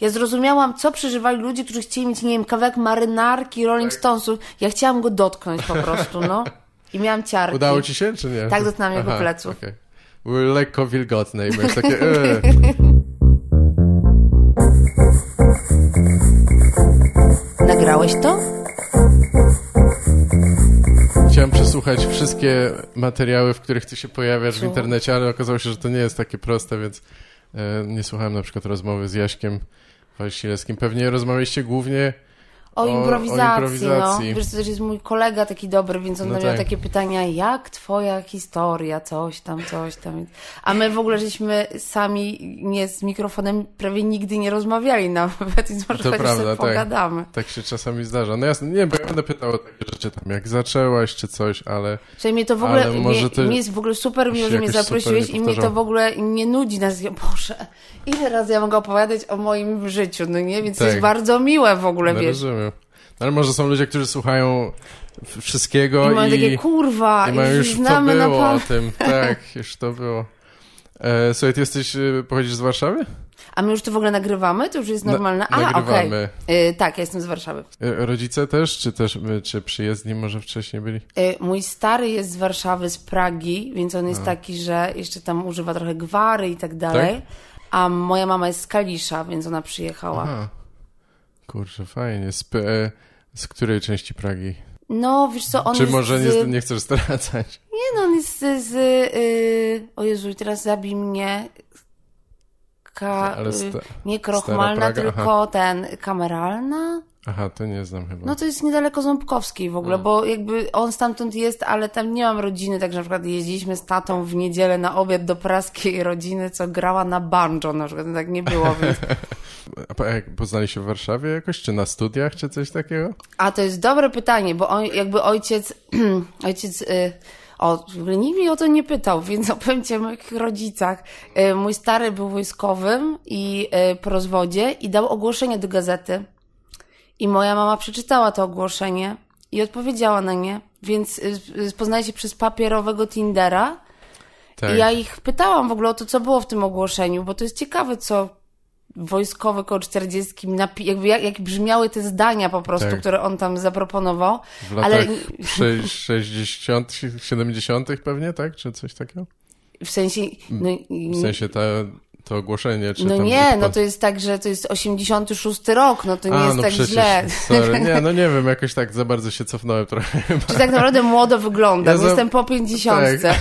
Ja zrozumiałam, co przeżywali ludzie, którzy chcieli mieć, nie wiem, kawałek marynarki Rolling Stonesów. Ja chciałam go dotknąć po prostu, no. I miałam ciarki. Udało ci się, czy nie? Tak, dotknęłam jego pleców. Okay. Były lekko wilgotne i byłeś takie... E. Nagrałeś to? Chciałem przesłuchać wszystkie materiały, w których ty się pojawiasz w internecie, ale okazało się, że to nie jest takie proste, więc e, nie słuchałem na przykład rozmowy z Jaśkiem Walsilewskim. Pewnie rozmawialiście głównie o, improwizacji, o improwizacji. No. Wiesz, to też jest mój kolega taki dobry, więc on no tak. miał takie pytania, jak twoja historia, coś tam, coś tam. A my w ogóle żeśmy sami nie z mikrofonem prawie nigdy nie rozmawiali nawet, więc może to prawda, tak. pogadamy. Tak się czasami zdarza. No jasne, nie, bo ja będę pytał o takie rzeczy tam, jak zaczęłaś, czy coś, ale... Czyli mnie to w ogóle, to mnie jest w ogóle super miło, że mnie zaprosiłeś i mnie to w ogóle nie nudzi nas. Boże, ile razy ja mogę opowiadać o moim życiu, no nie? Więc tak. to jest tak. bardzo miłe w ogóle, no, wiesz. Rozumiem. Ale może są ludzie, którzy słuchają wszystkiego i mają i, takie kurwa, i mają już to było o tym. Tak, już to było. E, słuchaj, ty jesteś, e, pochodzisz z Warszawy? A my już to w ogóle nagrywamy? To już jest normalne? A, nagrywamy. Okay. E, tak, ja jestem z Warszawy. E, rodzice też? Czy też, e, czy przyjezdni może wcześniej byli? mój stary jest z Warszawy, z Pragi, więc on jest a. taki, że jeszcze tam używa trochę gwary i tak dalej. Tak? A moja mama jest z Kalisza, więc ona przyjechała. Aha. Kurczę, fajnie. Z, z której części Pragi? No, wiesz co, on Czy jest może z... nie, nie chcesz zdradzać? Nie, no on jest z... z yy... O Jezu, teraz zabij mnie... Ka... Sta... Nie krochmalna, tylko Aha. ten... Kameralna? Aha, to nie znam chyba. No to jest niedaleko Ząbkowskiej w ogóle, no. bo jakby on stamtąd jest, ale tam nie mam rodziny, także na przykład jeździliśmy z tatą w niedzielę na obiad do praskiej rodziny, co grała na banjo na przykład, tak nie było, więc... A jak poznali się w Warszawie jakoś, czy na studiach, czy coś takiego? A to jest dobre pytanie, bo on, jakby ojciec, ojciec... Y o, w ogóle nikt mnie o to nie pytał, więc opowiem ci o moich rodzicach. Y, mój stary był wojskowym i y, po rozwodzie i dał ogłoszenie do gazety i moja mama przeczytała to ogłoszenie i odpowiedziała na nie, więc y, y, poznaje się przez papierowego Tindera. Tak. I ja ich pytałam w ogóle o to, co było w tym ogłoszeniu, bo to jest ciekawe, co wojskowy koło 40, jakby jak, jak brzmiały te zdania po prostu, tak. które on tam zaproponował. W latach ale... 60, 70 pewnie, tak? Czy coś takiego? W sensie... No, w sensie ta to ogłoszenie, czy No nie, no to jest tak, że to jest 86 rok, no to nie A, jest no tak przecież, źle. Sorry. Nie, no nie wiem, jakoś tak za bardzo się cofnąłem trochę. Czy tak naprawdę młodo wygląda, ja jestem po 50. Tak.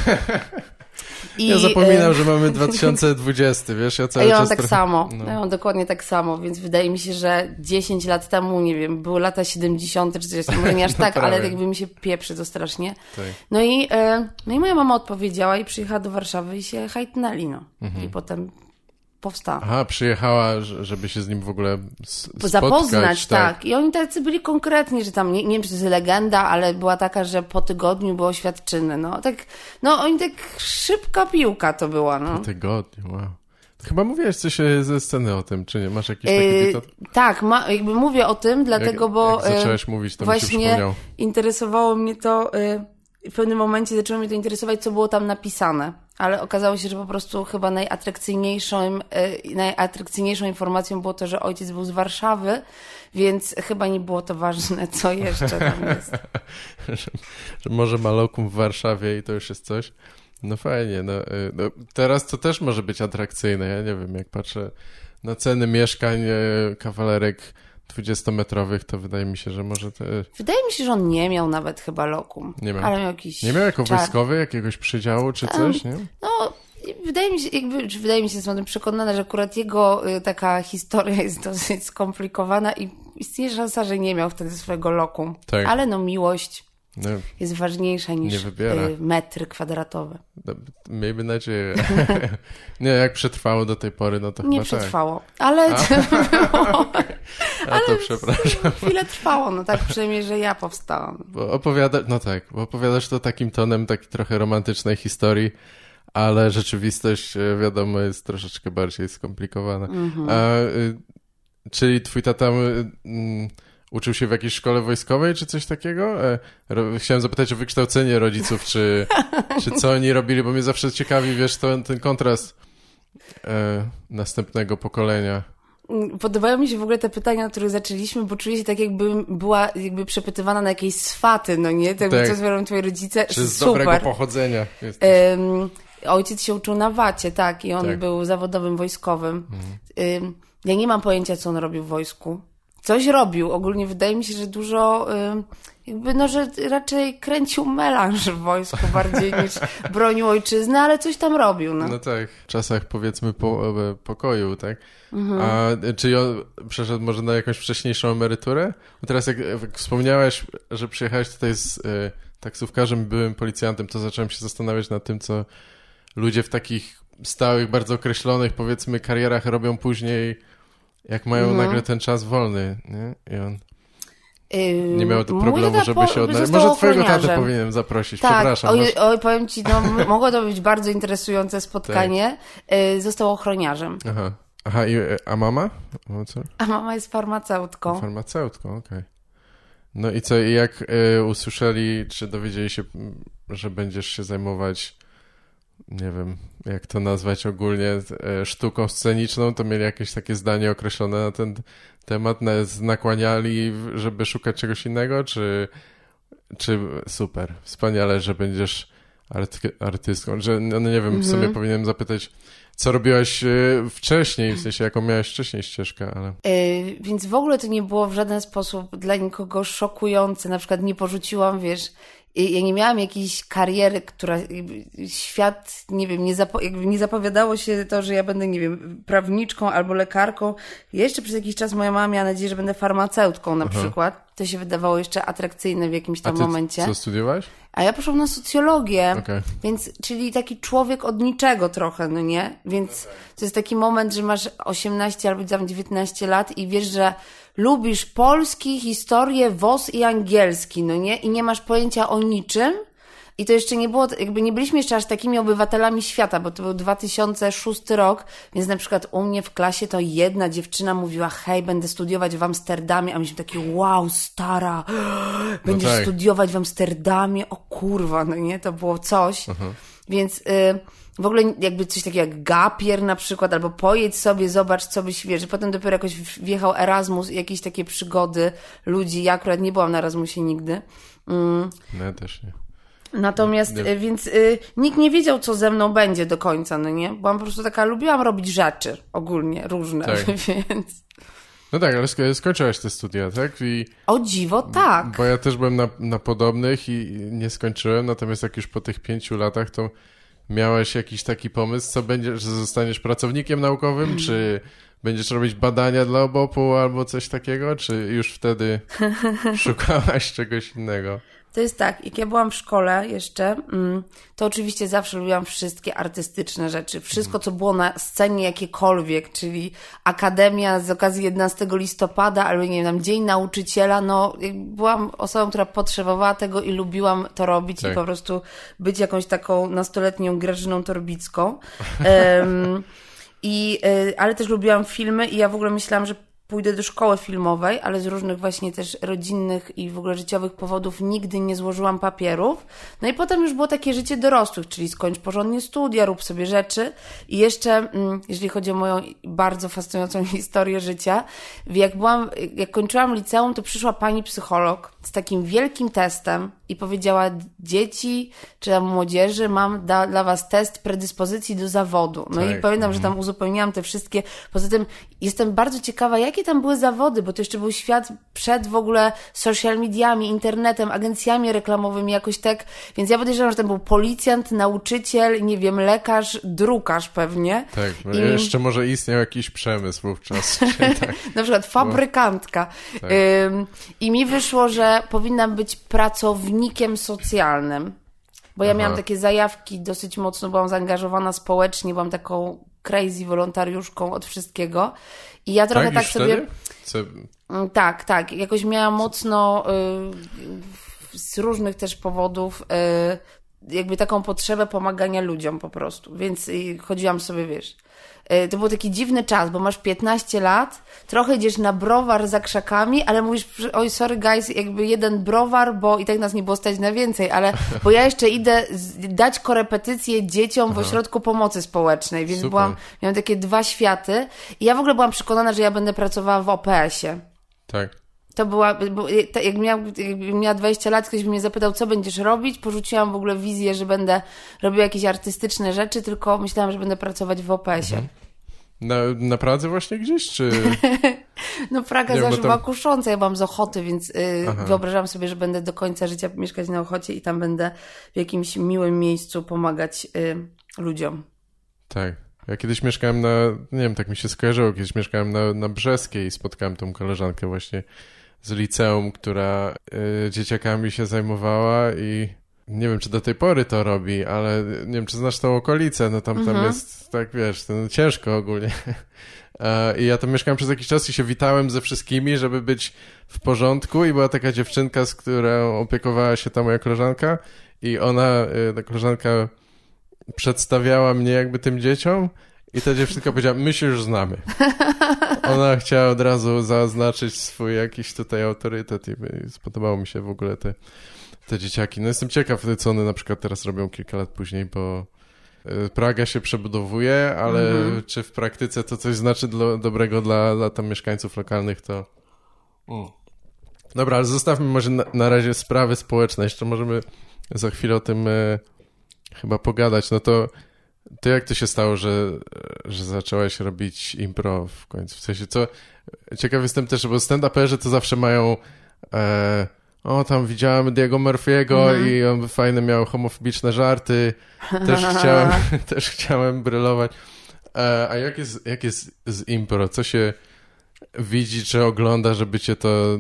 I, ja zapominam, y, że mamy 2020, wiesz, ja cały ja mam czas tak trochę... samo, no. ja mam dokładnie tak samo, więc wydaje mi się, że 10 lat temu, nie wiem, były lata 70 czy coś, może nie aż tak, ale jakby mi się pieprzy to strasznie. Tak. No i, y, no i moja mama odpowiedziała i przyjechała do Warszawy i się hajtnęli, no. Mhm. I potem powstała. Aha, przyjechała, żeby się z nim w ogóle spotkać. Zapoznać, tak. tak. I oni tacy byli konkretni, że tam, nie, nie wiem, czy to jest legenda, ale była taka, że po tygodniu było oświadczyny, no. Tak, no oni tak szybka piłka to była, no. Po tygodniu, wow. Chyba mówiłeś coś e, ze sceny o tym, czy nie? Masz jakiś taki yy, Tak, ma, jakby mówię o tym, dlatego, jak, bo... Jak zaczęłaś mówić, to właśnie mi interesowało mnie to... Yy, w pewnym momencie zaczęło mnie to interesować, co było tam napisane. Ale okazało się, że po prostu chyba najatrakcyjniejszą, e, najatrakcyjniejszą informacją było to, że ojciec był z Warszawy, więc chyba nie było to ważne, co jeszcze tam jest. że, że może ma lokum w Warszawie i to już jest coś. No fajnie, no, y, no, teraz to też może być atrakcyjne. Ja nie wiem, jak patrzę na ceny mieszkań, y, kawalerek 20-metrowych, to wydaje mi się, że może te... Wydaje mi się, że on nie miał nawet chyba lokum. Nie miał. Ale miał jakiś Nie miał jako czar... wojskowy jakiegoś przydziału czy coś, nie? No, wydaje mi się, jakby, wydaje mi się, jestem przekonana, że akurat jego y, taka historia jest dosyć skomplikowana i istnieje szansa, że nie miał wtedy swojego lokum. Tak. Ale no miłość no, jest ważniejsza niż y, metry kwadratowe. No, miejmy nadzieję. nie, jak przetrwało do tej pory, no to Nie tak. przetrwało, tak. ale A? A ale to przepraszam. Chwilę trwało, no tak przynajmniej, że ja powstałam. Bo opowiada, no tak, bo opowiadasz to takim tonem takiej trochę romantycznej historii, ale rzeczywistość, e, wiadomo, jest troszeczkę bardziej skomplikowana. Mhm. A, y, czyli twój tata... Y, Uczył się w jakiejś szkole wojskowej czy coś takiego? E, chciałem zapytać o wykształcenie rodziców, czy, czy co oni robili, bo mnie zawsze ciekawi, wiesz, to, ten kontrast e, następnego pokolenia. Podobają mi się w ogóle te pytania, od których zaczęliśmy, bo czuję się tak, jakbym była jakby przepytywana na jakieś swaty, no nie? Tak, tak. co zrobią twoi rodzice. Czy z Super. dobrego pochodzenia um, Ojciec się uczył na wacie, tak, i on tak. był zawodowym wojskowym. Mhm. Um, ja nie mam pojęcia, co on robił w wojsku. Coś robił. Ogólnie wydaje mi się, że dużo um, jakby no, że raczej kręcił melanż w wojsku bardziej niż bronił ojczyzny, ale coś tam robił. No, no tak, w czasach powiedzmy po, e, pokoju, tak? Mhm. A czy on przeszedł może na jakąś wcześniejszą emeryturę? Bo teraz jak, jak wspomniałeś, że przyjechałeś tutaj z y, taksówkarzem, byłym policjantem, to zacząłem się zastanawiać nad tym, co ludzie w takich stałych, bardzo określonych powiedzmy karierach robią później, jak mają mhm. nagle ten czas wolny, nie? I on... Nie miał tu problemu, żeby się odnaleźć. Może twojego tatę powinienem zaprosić, tak, przepraszam. Oj, oj, powiem ci, no, mogło to być bardzo interesujące spotkanie. Tak. Został ochroniarzem. Aha. Aha, i, a mama? Co? A mama jest farmaceutką. Farmaceutką, okej. Okay. No i co, i jak y, usłyszeli, czy dowiedzieli się, że będziesz się zajmować, nie wiem, jak to nazwać ogólnie, y, sztuką sceniczną, to mieli jakieś takie zdanie określone na ten temat, nakłaniali, żeby szukać czegoś innego, czy, czy super, wspaniale, że będziesz arty, artystką, że, no nie wiem, w sumie mhm. powinienem zapytać, co robiłaś e, wcześniej, w sensie jaką miałaś wcześniej ścieżkę, ale... Yy, więc w ogóle to nie było w żaden sposób dla nikogo szokujące. Na przykład nie porzuciłam, wiesz, ja nie miałam jakiejś kariery, która świat, nie wiem, nie, zapo jakby nie zapowiadało się to, że ja będę, nie wiem, prawniczką albo lekarką. Jeszcze przez jakiś czas moja mama miała nadzieję, że będę farmaceutką na Aha. przykład. To się wydawało jeszcze atrakcyjne w jakimś tam A ty momencie. Co studiowałaś? A ja poszłam na socjologię, okay. więc, czyli taki człowiek od niczego trochę, no nie? Więc to jest taki moment, że masz 18 albo tam 19 lat i wiesz, że lubisz polski, historię, WOS i angielski, no nie? I nie masz pojęcia o niczym. I to jeszcze nie było, jakby nie byliśmy jeszcze aż takimi obywatelami świata, bo to był 2006 rok, więc na przykład u mnie w klasie to jedna dziewczyna mówiła, hej, będę studiować w Amsterdamie, a myśmy takie, wow, stara, będziesz no tak. studiować w Amsterdamie, o kurwa, no nie, to było coś. Uh-huh. Więc... Y- w ogóle jakby coś takiego jak gapier na przykład, albo pojedź sobie, zobacz, co byś, wiesz, potem dopiero jakoś wjechał Erasmus i jakieś takie przygody ludzi. Ja akurat nie byłam na Erasmusie nigdy. Mm. No ja też nie. Natomiast, nie. Y, więc y, nikt nie wiedział, co ze mną będzie do końca, no nie? Byłam po prostu taka, lubiłam robić rzeczy ogólnie, różne, tak. więc... No tak, ale skończyłaś te studia, tak? I, o dziwo, tak. Bo ja też byłem na, na podobnych i nie skończyłem, natomiast jak już po tych pięciu latach, to Miałeś jakiś taki pomysł, co będziesz, że zostaniesz pracownikiem naukowym, czy będziesz robić badania dla obopu albo coś takiego, czy już wtedy szukałaś czegoś innego? To jest tak, jak ja byłam w szkole jeszcze, mm, to oczywiście zawsze lubiłam wszystkie artystyczne rzeczy. Wszystko, co było na scenie jakiekolwiek, czyli Akademia z okazji 11 listopada, albo nie wiem, Dzień Nauczyciela, no byłam osobą, która potrzebowała tego i lubiłam to robić tak. i po prostu być jakąś taką nastoletnią Grażyną Torbicką. Um, i, y, ale też lubiłam filmy i ja w ogóle myślałam, że pójdę do szkoły filmowej, ale z różnych właśnie też rodzinnych i w ogóle życiowych powodów nigdy nie złożyłam papierów. No i potem już było takie życie dorosłych, czyli skończ porządnie studia, rób sobie rzeczy. I jeszcze, mm, jeżeli chodzi o moją bardzo fascynującą historię życia, jak byłam, jak kończyłam liceum, to przyszła pani psycholog z takim wielkim testem i powiedziała, dzieci czy tam młodzieży, mam da, dla was test predyspozycji do zawodu. No tak. i pamiętam, że tam mhm. uzupełniałam te wszystkie. Poza tym jestem bardzo ciekawa, jakie tam były zawody, bo to jeszcze był świat przed w ogóle social mediami, internetem, agencjami reklamowymi, jakoś tak. Więc ja podejrzewam, że tam był policjant, nauczyciel, nie wiem, lekarz, drukarz pewnie. Tak, no I... jeszcze może istniał jakiś przemysł wówczas. tak. Na przykład fabrykantka. Tak. Ym, I mi wyszło, że powinnam być pracownikiem socjalnym. Bo ja Aha. miałam takie zajawki, dosyć mocno byłam zaangażowana społecznie, byłam taką crazy wolontariuszką od wszystkiego. I ja trochę tak, tak sobie. Co... Mm, tak, tak. Jakoś miałam mocno y, z różnych też powodów y, jakby taką potrzebę pomagania ludziom po prostu, więc chodziłam sobie, wiesz, to był taki dziwny czas, bo masz 15 lat, trochę idziesz na browar za krzakami, ale mówisz, oj, sorry guys, jakby jeden browar, bo i tak nas nie było stać na więcej, ale bo ja jeszcze idę dać korepetycje dzieciom w ośrodku pomocy społecznej, więc Super. byłam, miałam takie dwa światy i ja w ogóle byłam przekonana, że ja będę pracowała w OPS-ie. Tak. To była, bo jak, miał, jak miała 20 lat, ktoś mnie zapytał, co będziesz robić, porzuciłam w ogóle wizję, że będę robiła jakieś artystyczne rzeczy, tylko myślałam, że będę pracować w OPS-ie. Mhm. Na, na Pradze właśnie gdzieś, czy... no Praga nie, zawsze tam... była kusząca, ja byłam z Ochoty, więc yy, wyobrażam sobie, że będę do końca życia mieszkać na Ochocie i tam będę w jakimś miłym miejscu pomagać yy, ludziom. Tak. Ja kiedyś mieszkałem na, nie wiem, tak mi się skojarzyło, kiedyś mieszkałem na, na Brzeskiej i spotkałem tą koleżankę właśnie z liceum, która y, dzieciakami się zajmowała i nie wiem, czy do tej pory to robi, ale nie wiem, czy znasz tą okolicę, no tam, mhm. tam jest, tak wiesz, no, ciężko ogólnie. I ja tam mieszkałem przez jakiś czas i się witałem ze wszystkimi, żeby być w porządku i była taka dziewczynka, z którą opiekowała się ta moja koleżanka i ona, y, ta koleżanka przedstawiała mnie jakby tym dzieciom i ta dziewczynka powiedziała, my się już znamy. Ona chciała od razu zaznaczyć swój jakiś tutaj autorytet i spodobało mi się w ogóle te, te dzieciaki. No jestem ciekaw, co one na przykład teraz robią kilka lat później, bo e, Praga się przebudowuje, ale mhm. czy w praktyce to coś znaczy dla, dobrego dla, dla tam mieszkańców lokalnych, to... Mm. Dobra, ale zostawmy może na, na, razie sprawy społeczne. Jeszcze możemy za chwilę o tym e, chyba pogadać. No to to jak to się stało, że, że zaczęłaś robić impro w końcu? W sensie, co... Ciekaw jestem też, bo stand-uperzy to zawsze mają... E, o, tam widziałem Diego Murphy'ego mm. i on fajne miał homofobiczne żarty. Też chciałem, też chciałem brylować. E, a jak jest, jak jest z impro? Co się widzi, czy ogląda, żeby cię to...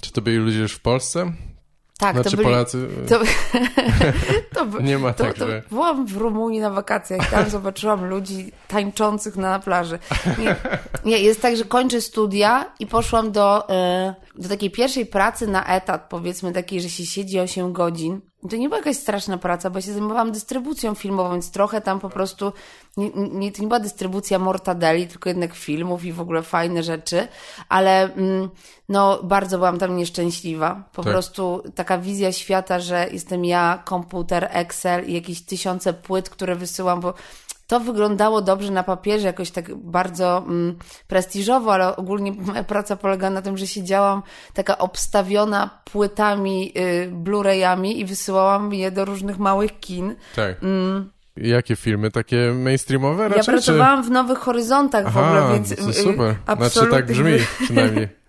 Czy to byli ludzie już w Polsce? Tak, znaczy to byli, Polacy... To, to, nie ma to, tak, że... Byłam w Rumunii na wakacjach, tam zobaczyłam ludzi tańczących na plaży. Nie, nie, jest tak, że kończę studia i poszłam do, e, do takiej pierwszej pracy na etat, powiedzmy takiej, że się siedzi 8 godzin to nie była jakaś straszna praca, bo ja się zajmowałam dystrybucją filmową, więc trochę tam po prostu nie, nie, to nie była dystrybucja mortadeli, tylko jednak filmów i w ogóle fajne rzeczy, ale mm, no bardzo byłam tam nieszczęśliwa. Po tak. prostu taka wizja świata, że jestem ja, komputer, Excel i jakieś tysiące płyt, które wysyłam, bo to wyglądało dobrze na papierze, jakoś tak bardzo mm, prestiżowo, ale ogólnie moja praca polega na tym, że siedziałam taka obstawiona płytami, y, Blu-rayami i wysyłałam je do różnych małych kin. Tak. Mm. Jakie filmy? Takie mainstreamowe raczej? Ja pracowałam czy... w Nowych Horyzontach Aha, w ogóle, więc... To super. Absolutnie... Znaczy tak brzmi przynajmniej.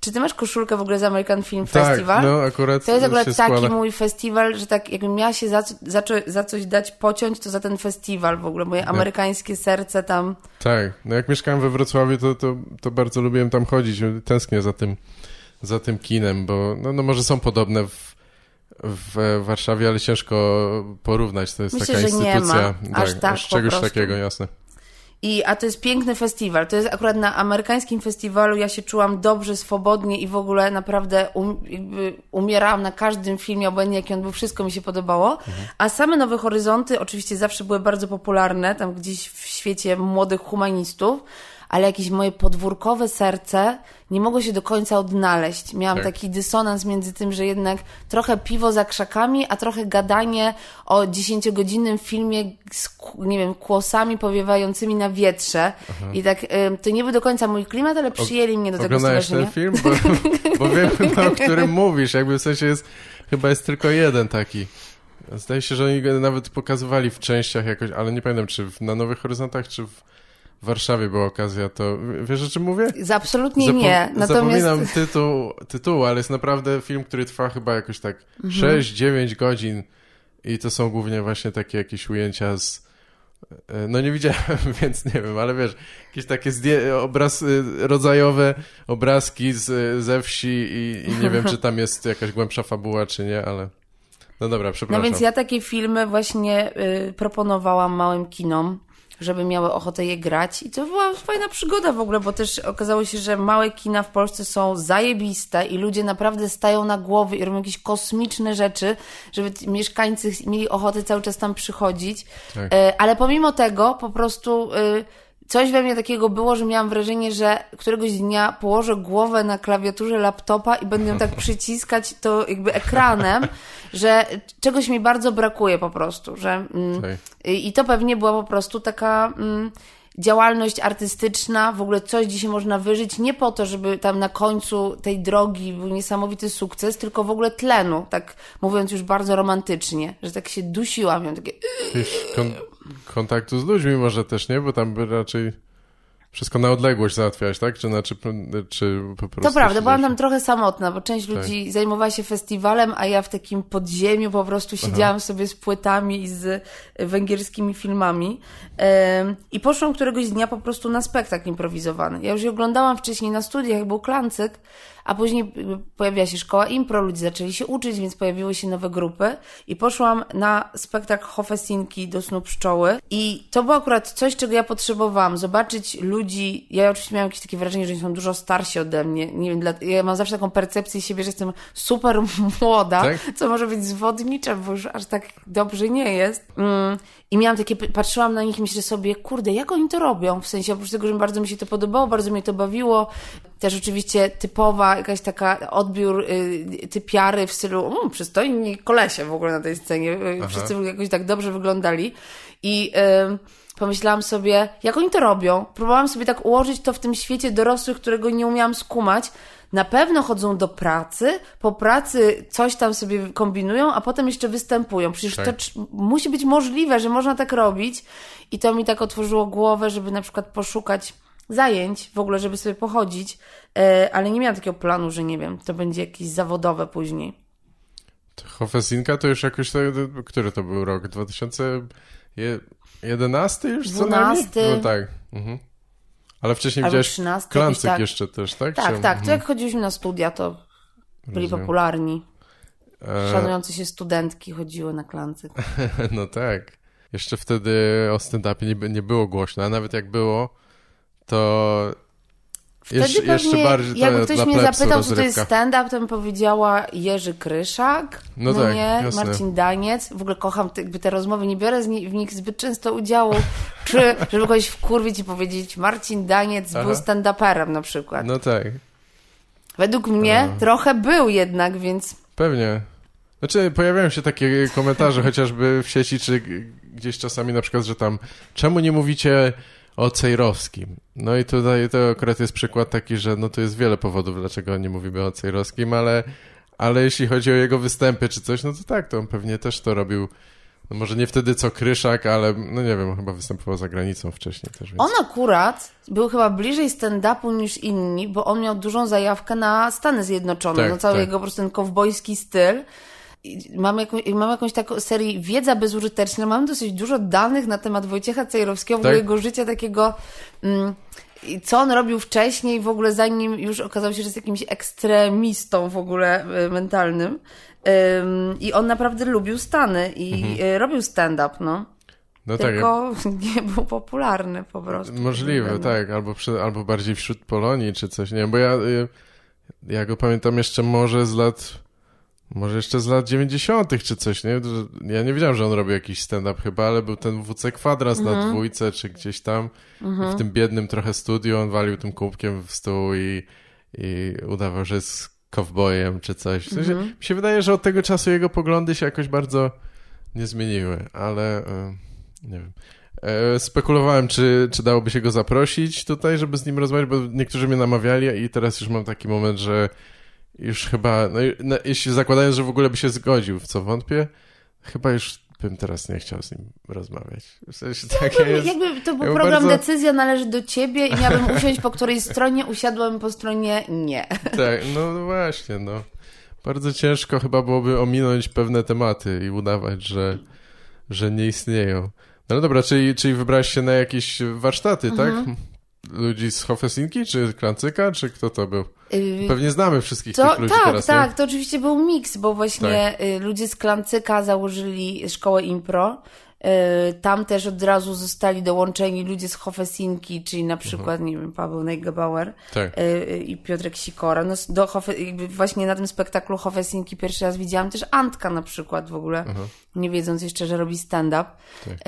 czy ty masz koszulkę w ogóle z American Film tak, Festival? no akurat To jest akurat taki składa. mój festiwal, że tak jakbym miała się za, za, za, coś dać pociąć, to za ten festiwal w ogóle. Moje amerykańskie serce tam... Tak, no jak mieszkałem we Wrocławiu, to, to, to bardzo lubiłem tam chodzić. Tęsknię za tym, za tym kinem, bo no, no może są podobne w, w Warszawie, ale ciężko porównać. To jest Myślę, taka instytucja. Nie ma. Aż tak, tak aż czegoś takiego, jasne. I, a to jest piękny festiwal. To jest akurat na amerykańskim festiwalu ja się czułam dobrze, swobodnie i w ogóle naprawdę um, umierałam na każdym filmie, obojętnie jaki on był, wszystko mi się podobało. Mhm. A same Nowe Horyzonty oczywiście zawsze były bardzo popularne, tam gdzieś w świecie młodych humanistów, ale jakieś moje podwórkowe serce nie mogło się do końca odnaleźć. Miałam tak. taki dysonans między tym, że jednak trochę piwo za krzakami, a trochę gadanie o dziesięciogodzinnym filmie z, nie wiem, kłosami powiewającymi na wietrze. Aha. I tak, to nie był do końca mój klimat, ale przyjęli mnie do tego Oglądałeś ten film? Bo, bo wiem, o którym mówisz. Jakby w sensie jest, chyba jest tylko jeden taki. Zdaje się, że oni go nawet pokazywali w częściach jakoś, ale nie pamiętam, czy na Nowych Horyzontach, czy w w Warszawie była okazja, to wiesz o czym mówię? Absolutnie Zapom nie. Natomiast... Zapominam tytuł, tytułu, ale jest naprawdę film, który trwa chyba jakoś tak mhm. 6-9 godzin i to są głównie właśnie takie jakieś ujęcia z e, no nie widziałem, więc nie wiem, ale wiesz, jakieś takie obraz, y, rodzajowe obrazki z, ze wsi i, i nie wiem, czy tam jest jakaś głębsza fabuła, czy nie, ale no dobra, przepraszam. No więc ja takie filmy właśnie y, proponowałam małym kinom żeby miały ochotę je grać. I to była fajna przygoda w ogóle, bo też okazało się, że małe kina w Polsce są zajebiste i ludzie naprawdę stają na głowy i robią jakieś kosmiczne rzeczy, żeby mieszkańcy mieli ochotę cały czas tam przychodzić. Tak. E, ale pomimo tego po prostu y, coś we mnie takiego było, że miałam wrażenie, że któregoś dnia położę głowę na klawiaturze laptopa i będę ją tak przyciskać to jakby ekranem, że czegoś mi bardzo brakuje po prostu, że mm, i to pewnie była po prostu taka mm, działalność artystyczna, w ogóle coś, gdzie się można wyżyć, nie po to, żeby tam na końcu tej drogi był niesamowity sukces, tylko w ogóle tlenu, tak mówiąc już bardzo romantycznie, że tak się dusiłam, ją takie... kon kontaktu z ludźmi może też, nie? Bo tam by raczej wszystko na odległość załatwiałeś, tak? Czy, znaczy, czy po prostu... To prawda, byłam tam trochę samotna, bo część tak. ludzi zajmowała się festiwalem, a ja w takim podziemiu po prostu siedziałam Aha. sobie z płytami i z węgierskimi filmami. I poszłam któregoś dnia po prostu na spektakl improwizowany. Ja już je oglądałam wcześniej na studiach, był Klancyk, a później pojawiła się szkoła impro, ludzie zaczęli się uczyć, więc pojawiły się nowe grupy i poszłam na spektakl Hofesinki do snu pszczoły i to było akurat coś, czego ja potrzebowałam, zobaczyć ludzi, ja oczywiście miałam jakieś takie wrażenie, że oni są dużo starsi ode mnie, nie wiem, ja mam zawsze taką percepcję siebie, że jestem super młoda, tak? co może być zwodnicze, bo już aż tak dobrze nie jest. Mm. I miałam takie, patrzyłam na nich i myślę sobie, kurde, jak oni to robią? W sensie, oprócz tego, że bardzo mi się to podobało, bardzo mnie to bawiło, też oczywiście typowa, jakaś taka odbiór y, typiary w stylu, um, przystojni kolesie w ogóle na tej scenie. Y, Aha. Wszyscy jakoś tak dobrze wyglądali. I y, pomyślałam sobie, jak oni to robią? Próbowałam sobie tak ułożyć to w tym świecie dorosłych, którego nie umiałam skumać. Na pewno chodzą do pracy, po pracy coś tam sobie kombinują, a potem jeszcze występują. Przecież tak. to musi być możliwe, że można tak robić. I to mi tak otworzyło głowę, żeby na przykład poszukać zajęć w ogóle, żeby sobie pochodzić, e, ale nie miałam takiego planu, że nie wiem, to będzie jakieś zawodowe później. Hofesinka to już jakoś, to, który to był rok? 2011 już 12. No tak. Mhm. Ale wcześniej Albo widziałeś 13, Klancyk tak. jeszcze też, tak? Tak, tak. To mhm. jak chodziliśmy na studia, to byli Rozumiem. popularni. E, Szanujące się studentki chodziły na Klancyk. no tak. Jeszcze wtedy o stand-upie nie, nie było głośno, a nawet jak było, to Wtedy Jesz, pewnie, jeszcze bardziej jakby ktoś mnie zapytał, co to jest stand-up, to bym powiedziała Jerzy Kryszak, no, no tak, nie, jasne. Marcin Daniec. W ogóle kocham te, jakby te rozmowy, nie biorę w nich zbyt często udziału, czy żeby kogoś wkurwić i powiedzieć Marcin Daniec Aha. był stand-uperem na przykład. No tak. Według mnie trochę był jednak, więc... Pewnie. Znaczy, pojawiają się takie komentarze chociażby w sieci, czy gdzieś czasami na przykład, że tam czemu nie mówicie o Cejrowskim. No i tutaj to akurat jest przykład taki, że no to jest wiele powodów, dlaczego nie mówimy o Cejrowskim, ale, ale jeśli chodzi o jego występy czy coś, no to tak, to on pewnie też to robił no może nie wtedy co Kryszak, ale no nie wiem, chyba występował za granicą wcześniej też. Więc... On akurat był chyba bliżej stand-upu niż inni, bo on miał dużą zajawkę na Stany Zjednoczone, tak, no cały tak. jego po prostu ten kowbojski styl mam, jaką, mam jakąś taką serię Wiedza bezużyteczna, mam dosyć dużo danych na temat Wojciecha Cejrowskiego, tak? jego życia takiego... Mm, co on robił wcześniej, w ogóle zanim już okazał się, że jest jakimś ekstremistą w ogóle y, mentalnym. I on naprawdę lubił Stany i mhm. Y, robił stand-up, no. No tak, Tylko tak. nie był popularny po prostu. Możliwe, tak. Albo, przy, albo bardziej wśród Polonii czy coś, nie wiem, bo ja, y, ja go pamiętam jeszcze może z lat może jeszcze z lat 90. czy coś, nie? Ja nie wiedziałem, że on robił jakiś stand-up chyba, ale był ten WC Kwadras mhm. na dwójce, czy gdzieś tam. Mhm. W tym biednym trochę studiu on walił tym kubkiem w stół i, i udawał, że jest kowbojem czy coś. W sensie, mhm. Mi się wydaje, że od tego czasu jego poglądy się jakoś bardzo nie zmieniły, ale e, nie wiem. E, spekulowałem, czy, czy dałoby się go zaprosić tutaj, żeby z nim rozmawiać, bo niektórzy mnie namawiali i teraz już mam taki moment, że już chyba, no, no, jeśli zakładając, że w ogóle by się zgodził, w co wątpię, chyba już bym teraz nie chciał z nim rozmawiać. W sensie jakby, jest, jakby to był jakby program bardzo... decyzja należy do ciebie i miałbym usiąść po której stronie, usiadłem po stronie nie. Tak, no właśnie, no. Bardzo ciężko chyba byłoby ominąć pewne tematy i udawać, że, że nie istnieją. No, no dobra, czyli, czyli wybrałeś się na jakieś warsztaty, tak? mhm. tak? Ludzi z Hofesinki, czy Klancyka, czy kto to był? Y, Pewnie znamy wszystkich to, tych ludzi tak, teraz, Tak, tak, to oczywiście był miks, bo właśnie tak. Y, ludzie z Klancyka założyli szkołę impro, Y, tam też od razu zostali dołączeni ludzie z Hofesinki, czyli na przykład, nie wiem, Paweł Neugebauer Tak. y, i Piotrek Sikora. No, do Hofe, właśnie na tym spektaklu Hofesinki pierwszy raz widziałam też Antka na przykład w ogóle, nie wiedząc jeszcze, że robi stand-up.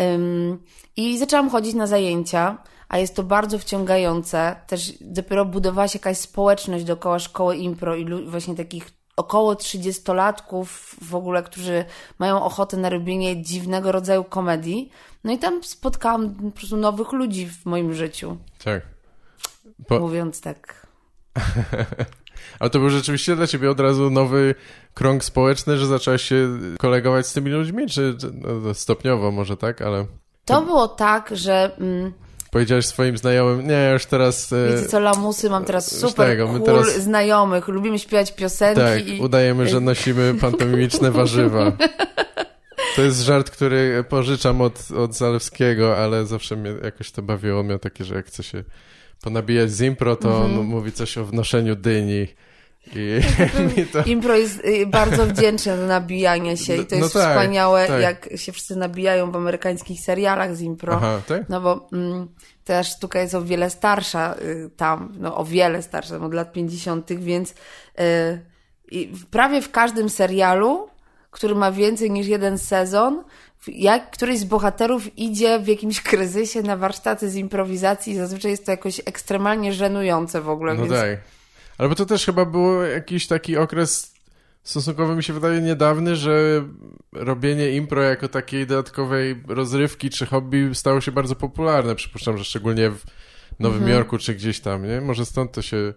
Ym, I zaczęłam chodzić na zajęcia, a jest to bardzo wciągające. Też dopiero budowała się jakaś społeczność dookoła szkoły impro i właśnie takich około 30-latków w ogóle, którzy mają ochotę na robienie dziwnego rodzaju komedii. No i tam spotkałam po prostu nowych ludzi w moim życiu, Tak. Mówiąc tak. ale to był rzeczywiście dla ciebie od razu nowy krąg społeczny, że zaczęłaś się kolegować z tymi ludźmi, czy czy- no, stopniowo może tak, ale To było tak, że mm, powiedziałeś swoim znajomym, nie, już teraz... e, wiecie co, lamusy, mam teraz super tego, cool teraz- znajomych, lubimy śpiewać piosenki Tak, i udajemy, że nosimy pantomimiczne warzywa. To jest żart, który pożyczam od, od Zalewskiego, ale zawsze mnie jakoś to bawiło. On miał takie, że jak chce się ponabijać z impro, to Mhm. on mówi coś o wnoszeniu dyni. I mi to... Impro jest y, bardzo wdzięczne do nabijania się i to No jest tak, wspaniałe, tak. jak się wszyscy nabijają w amerykańskich serialach z impro. Aha, tak? No bo mm, ta sztuka jest o wiele starsza y, tam, no o wiele starsza, od lat 50., więc y, prawie w każdym serialu, który ma więcej niż jeden sezon, jak któryś z bohaterów idzie w jakimś kryzysie na warsztaty z improwizacji, zazwyczaj jest to jakoś ekstremalnie żenujące w ogóle, No więc tak. Ale bo to też chyba był jakiś taki okres stosunkowo mi się wydaje niedawny, że robienie impro jako takiej dodatkowej rozrywki czy hobby stało się bardzo popularne. Przypuszczam, że szczególnie w Nowym Mhm. Jorku czy gdzieś tam, nie? Może stąd to się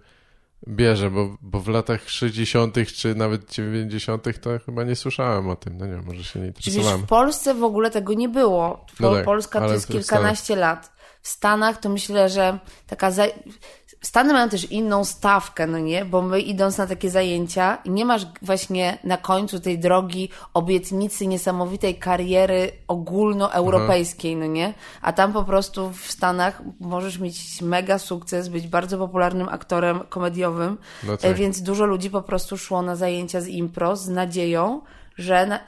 bierze, bo, bo w latach 60. czy nawet 90. to chyba nie słyszałem o tym. No nie może się nie interesowałem. w Polsce w ogóle tego nie było. No tak, Polska to jest kilkanaście lat. W Stanach to myślę, że taka. Za... Stany mają też inną stawkę, no nie? Bo my idąc na takie zajęcia, nie masz właśnie na końcu tej drogi obietnicy niesamowitej kariery ogólnoeuropejskiej, no nie? A tam po prostu w Stanach możesz mieć mega sukces, być bardzo popularnym aktorem komediowym, No e, tak. więc dużo ludzi po prostu szło na zajęcia z impro z nadzieją, że na,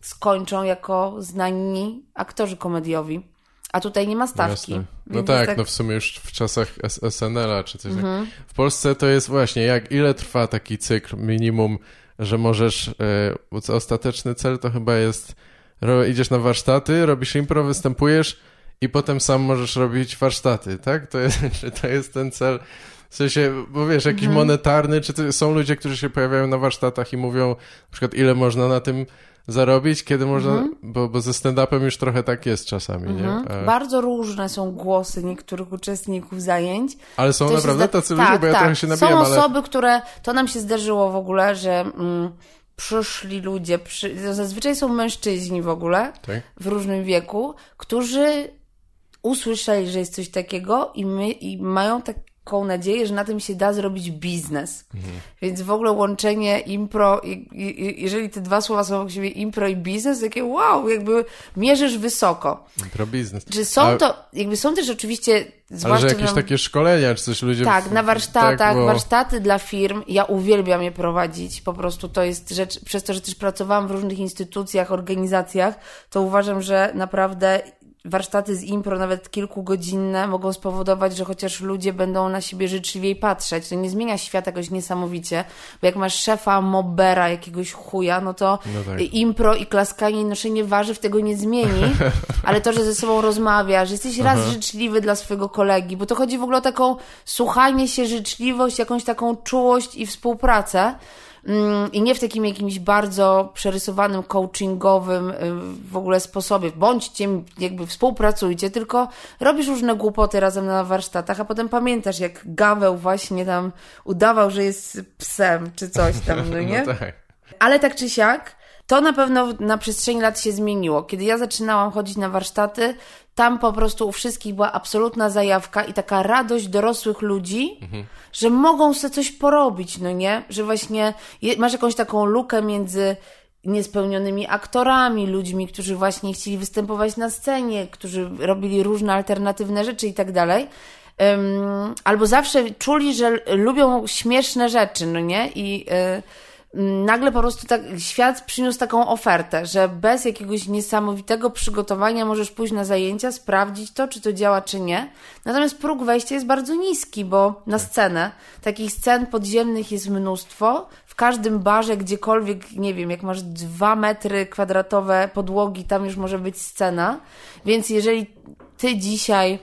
skończą jako znani aktorzy komediowi. A tutaj nie ma stawki. Jasne. No tak, jest no w sumie już w czasach SNL-a czy coś Mhm. tak. W Polsce to jest właśnie, jak ile trwa taki cykl minimum, że możesz, e, ostateczny cel to chyba jest, idziesz na warsztaty, robisz impro, występujesz i potem sam możesz robić warsztaty, tak? To jest, czy to jest ten cel? W sensie, bo wiesz, jakiś Mhm. monetarny, czy to są ludzie, którzy się pojawiają na warsztatach i mówią na przykład ile można na tym zarobić, kiedy można, Mhm. bo, bo ze stand-upem już trochę tak jest czasami, nie? E, Bardzo różne są głosy niektórych uczestników zajęć. Ale są naprawdę zda- tacy tak, ludzie, bo ja tak. trochę się nabijam, Są ale... osoby, które, to nam się zdarzyło w ogóle, że mm, przyszli ludzie, przy, zazwyczaj są mężczyźni w ogóle, Tak? w różnym wieku, którzy usłyszeli, że jest coś takiego i, my, i mają taką nadzieję, że na tym się da zrobić biznes. Mhm. Więc w ogóle łączenie impro, i, i, jeżeli te dwa słowa są obok siebie, impro i biznes, takie wow, jakby mierzysz wysoko. Pro biznes. Czy są A- to, jakby są też oczywiście, Ale że jakieś nam- takie szkolenia, czy coś ludzie... tak, w- na warsztatach, tak, bo- warsztaty dla firm. Ja uwielbiam je prowadzić. Po prostu to jest rzecz, przez to, że też pracowałam w różnych instytucjach, organizacjach, to uważam, że naprawdę warsztaty z impro, nawet kilkugodzinne, mogą spowodować, że chociaż ludzie będą na siebie życzliwiej patrzeć. To nie zmienia świata jakoś niesamowicie, bo jak masz szefa mobera, jakiegoś chuja, no to No tak. impro i klaskanie i noszenie warzyw tego nie zmieni, ale to, że ze sobą rozmawiasz, że jesteś raz życzliwy dla swojego kolegi, bo to chodzi w ogóle o taką słuchanie się, życzliwość, jakąś taką czułość i współpracę. Mm, I nie w takim jakimś bardzo przerysowanym, coachingowym y, w ogóle sposobie. Bądźcie, jakby współpracujcie, tylko robisz różne głupoty razem na warsztatach, a potem pamiętasz, jak Gaweł właśnie tam udawał, że jest psem, czy coś tam, no nie? No tak. Ale tak czy siak, to na pewno na przestrzeni lat się zmieniło. Kiedy ja zaczynałam chodzić na warsztaty, tam po prostu u wszystkich była absolutna zajawka i taka radość dorosłych ludzi, że mogą sobie coś porobić, no nie? Że właśnie masz jakąś taką lukę między niespełnionymi aktorami, ludźmi, którzy właśnie chcieli występować na scenie, którzy robili różne alternatywne rzeczy i tak dalej. Albo zawsze czuli, że lubią śmieszne rzeczy, no nie? I y, nagle po prostu tak, świat przyniósł taką ofertę, że bez jakiegoś niesamowitego przygotowania możesz pójść na zajęcia, sprawdzić to, czy to działa, czy nie. Natomiast próg wejścia jest bardzo niski, bo na scenę takich scen podziemnych jest mnóstwo. W każdym barze, gdziekolwiek, nie wiem, jak masz dwa metry kwadratowe podłogi, tam już może być scena. Więc jeżeli ty dzisiaj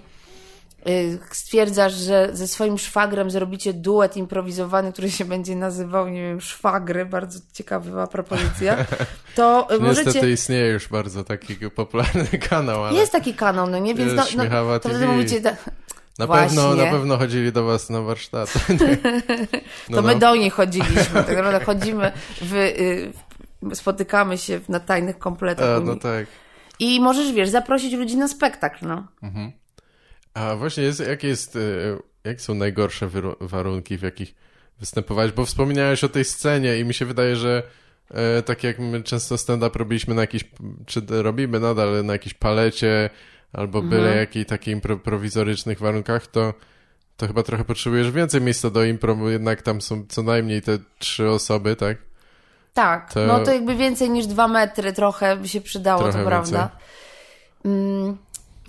stwierdzasz, że ze swoim szwagrem zrobicie duet improwizowany, który się będzie nazywał, nie wiem, szwagry, bardzo ciekawa propozycja, to możecie... Niestety istnieje już bardzo taki popularny kanał, ale... Jest taki kanał, no nie, więc no, no, to wtedy mówicie... Na pewno, na pewno chodzili do was na warsztat. No, to my no. do nich chodziliśmy. Tak naprawdę chodzimy, w, y, spotykamy się na tajnych kompletach. A, no tak. I możesz, wiesz, zaprosić ludzi na spektakl, no. Mhm. A właśnie, jest, jak jest, e, jakie są najgorsze warunki, w jakich występowałeś? Bo wspominałeś o tej scenie i mi się wydaje, że e, tak jak my często stand-up robiliśmy na jakiś, czy robimy nadal na jakiejś palecie, albo byle mhm. jakiej takiej prowizorycznych warunkach, to, to chyba trochę potrzebujesz więcej miejsca do impro, bo jednak tam są co najmniej te trzy osoby, tak? Tak, to... no to jakby więcej niż dwa metry trochę by się przydało, trochę to prawda. Mm,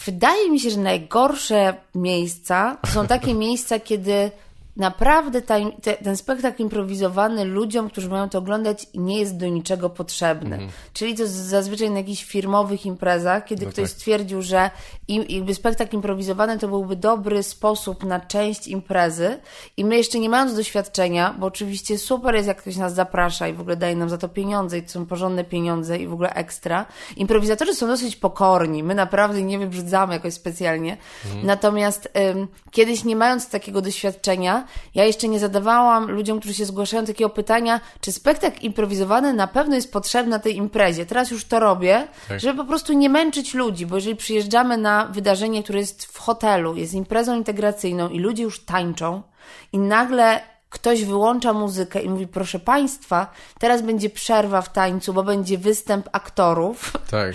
Wydaje mi się, że najgorsze miejsca są takie miejsca, kiedy naprawdę te, ten spektakl improwizowany ludziom, którzy mają to oglądać, nie jest do niczego potrzebny. Mhm. Czyli to zazwyczaj na jakichś firmowych imprezach, kiedy no ktoś tak. stwierdził, że im, jakby spektakl improwizowany to byłby dobry sposób na część imprezy i my jeszcze nie mając doświadczenia, bo oczywiście super jest, jak ktoś nas zaprasza i w ogóle daje nam za to pieniądze i to są porządne pieniądze i w ogóle ekstra. Improwizatorzy są dosyć pokorni, my naprawdę nie wybrzydzamy jakoś specjalnie. Mhm. Natomiast ym, kiedyś nie mając takiego doświadczenia, ja jeszcze nie zadawałam ludziom, którzy się zgłaszają takiego pytania, czy spektakl improwizowany na pewno jest potrzebny na tej imprezie. Teraz już to robię, tak. żeby po prostu nie męczyć ludzi, bo jeżeli przyjeżdżamy na wydarzenie, które jest w hotelu, jest imprezą integracyjną i ludzie już tańczą i nagle ktoś wyłącza muzykę i mówi, proszę Państwa, teraz będzie przerwa w tańcu, bo będzie występ aktorów. Tak.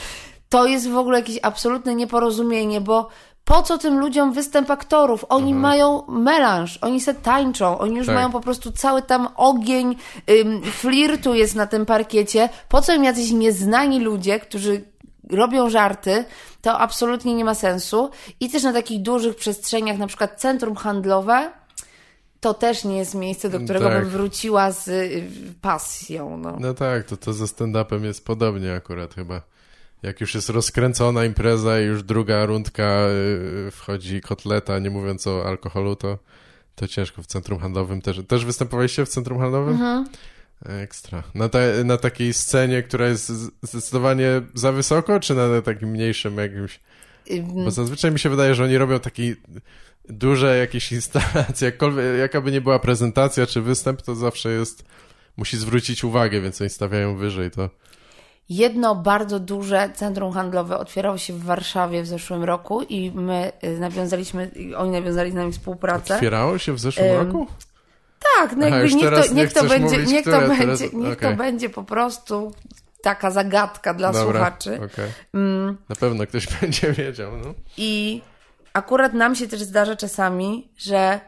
To jest w ogóle jakieś absolutne nieporozumienie, bo po co tym ludziom występ aktorów? Oni mhm. mają melanż, oni se tańczą, oni już tak. mają po prostu cały tam ogień ym, flirtu jest na tym parkiecie. Po co im jacyś nieznani ludzie, którzy robią żarty, to absolutnie nie ma sensu. I też na takich dużych przestrzeniach, na przykład centrum handlowe, to też nie jest miejsce, do którego tak. bym wróciła z y, pasją. No, no tak, to, to ze stand-upem jest podobnie akurat chyba jak już jest rozkręcona impreza i już druga rundka y, wchodzi kotleta, nie mówiąc o alkoholu, to, to ciężko w centrum handlowym też. Też występowaliście w centrum handlowym? Mhm. Ekstra. Na, te, na takiej scenie, która jest zdecydowanie za wysoko, czy na takim mniejszym jakimś... Bo zazwyczaj mi się wydaje, że oni robią takie duże jakieś instalacje, jakkolwiek, jaka by nie była prezentacja czy występ, to zawsze jest, musi zwrócić uwagę, więc oni stawiają wyżej to. Jedno bardzo duże centrum handlowe otwierało się w Warszawie w zeszłym roku i my y, nawiązaliśmy, oni nawiązali z nami współpracę. Otwierało się w zeszłym um, roku? Tak, no Aha, jakby niech to, niech to będzie, mówić, niech, to będzie, teraz... niech okay. to będzie po prostu taka zagadka dla Dobra, słuchaczy. Okay. Mm. Na pewno ktoś będzie wiedział. No. I akurat nam się też zdarza czasami, że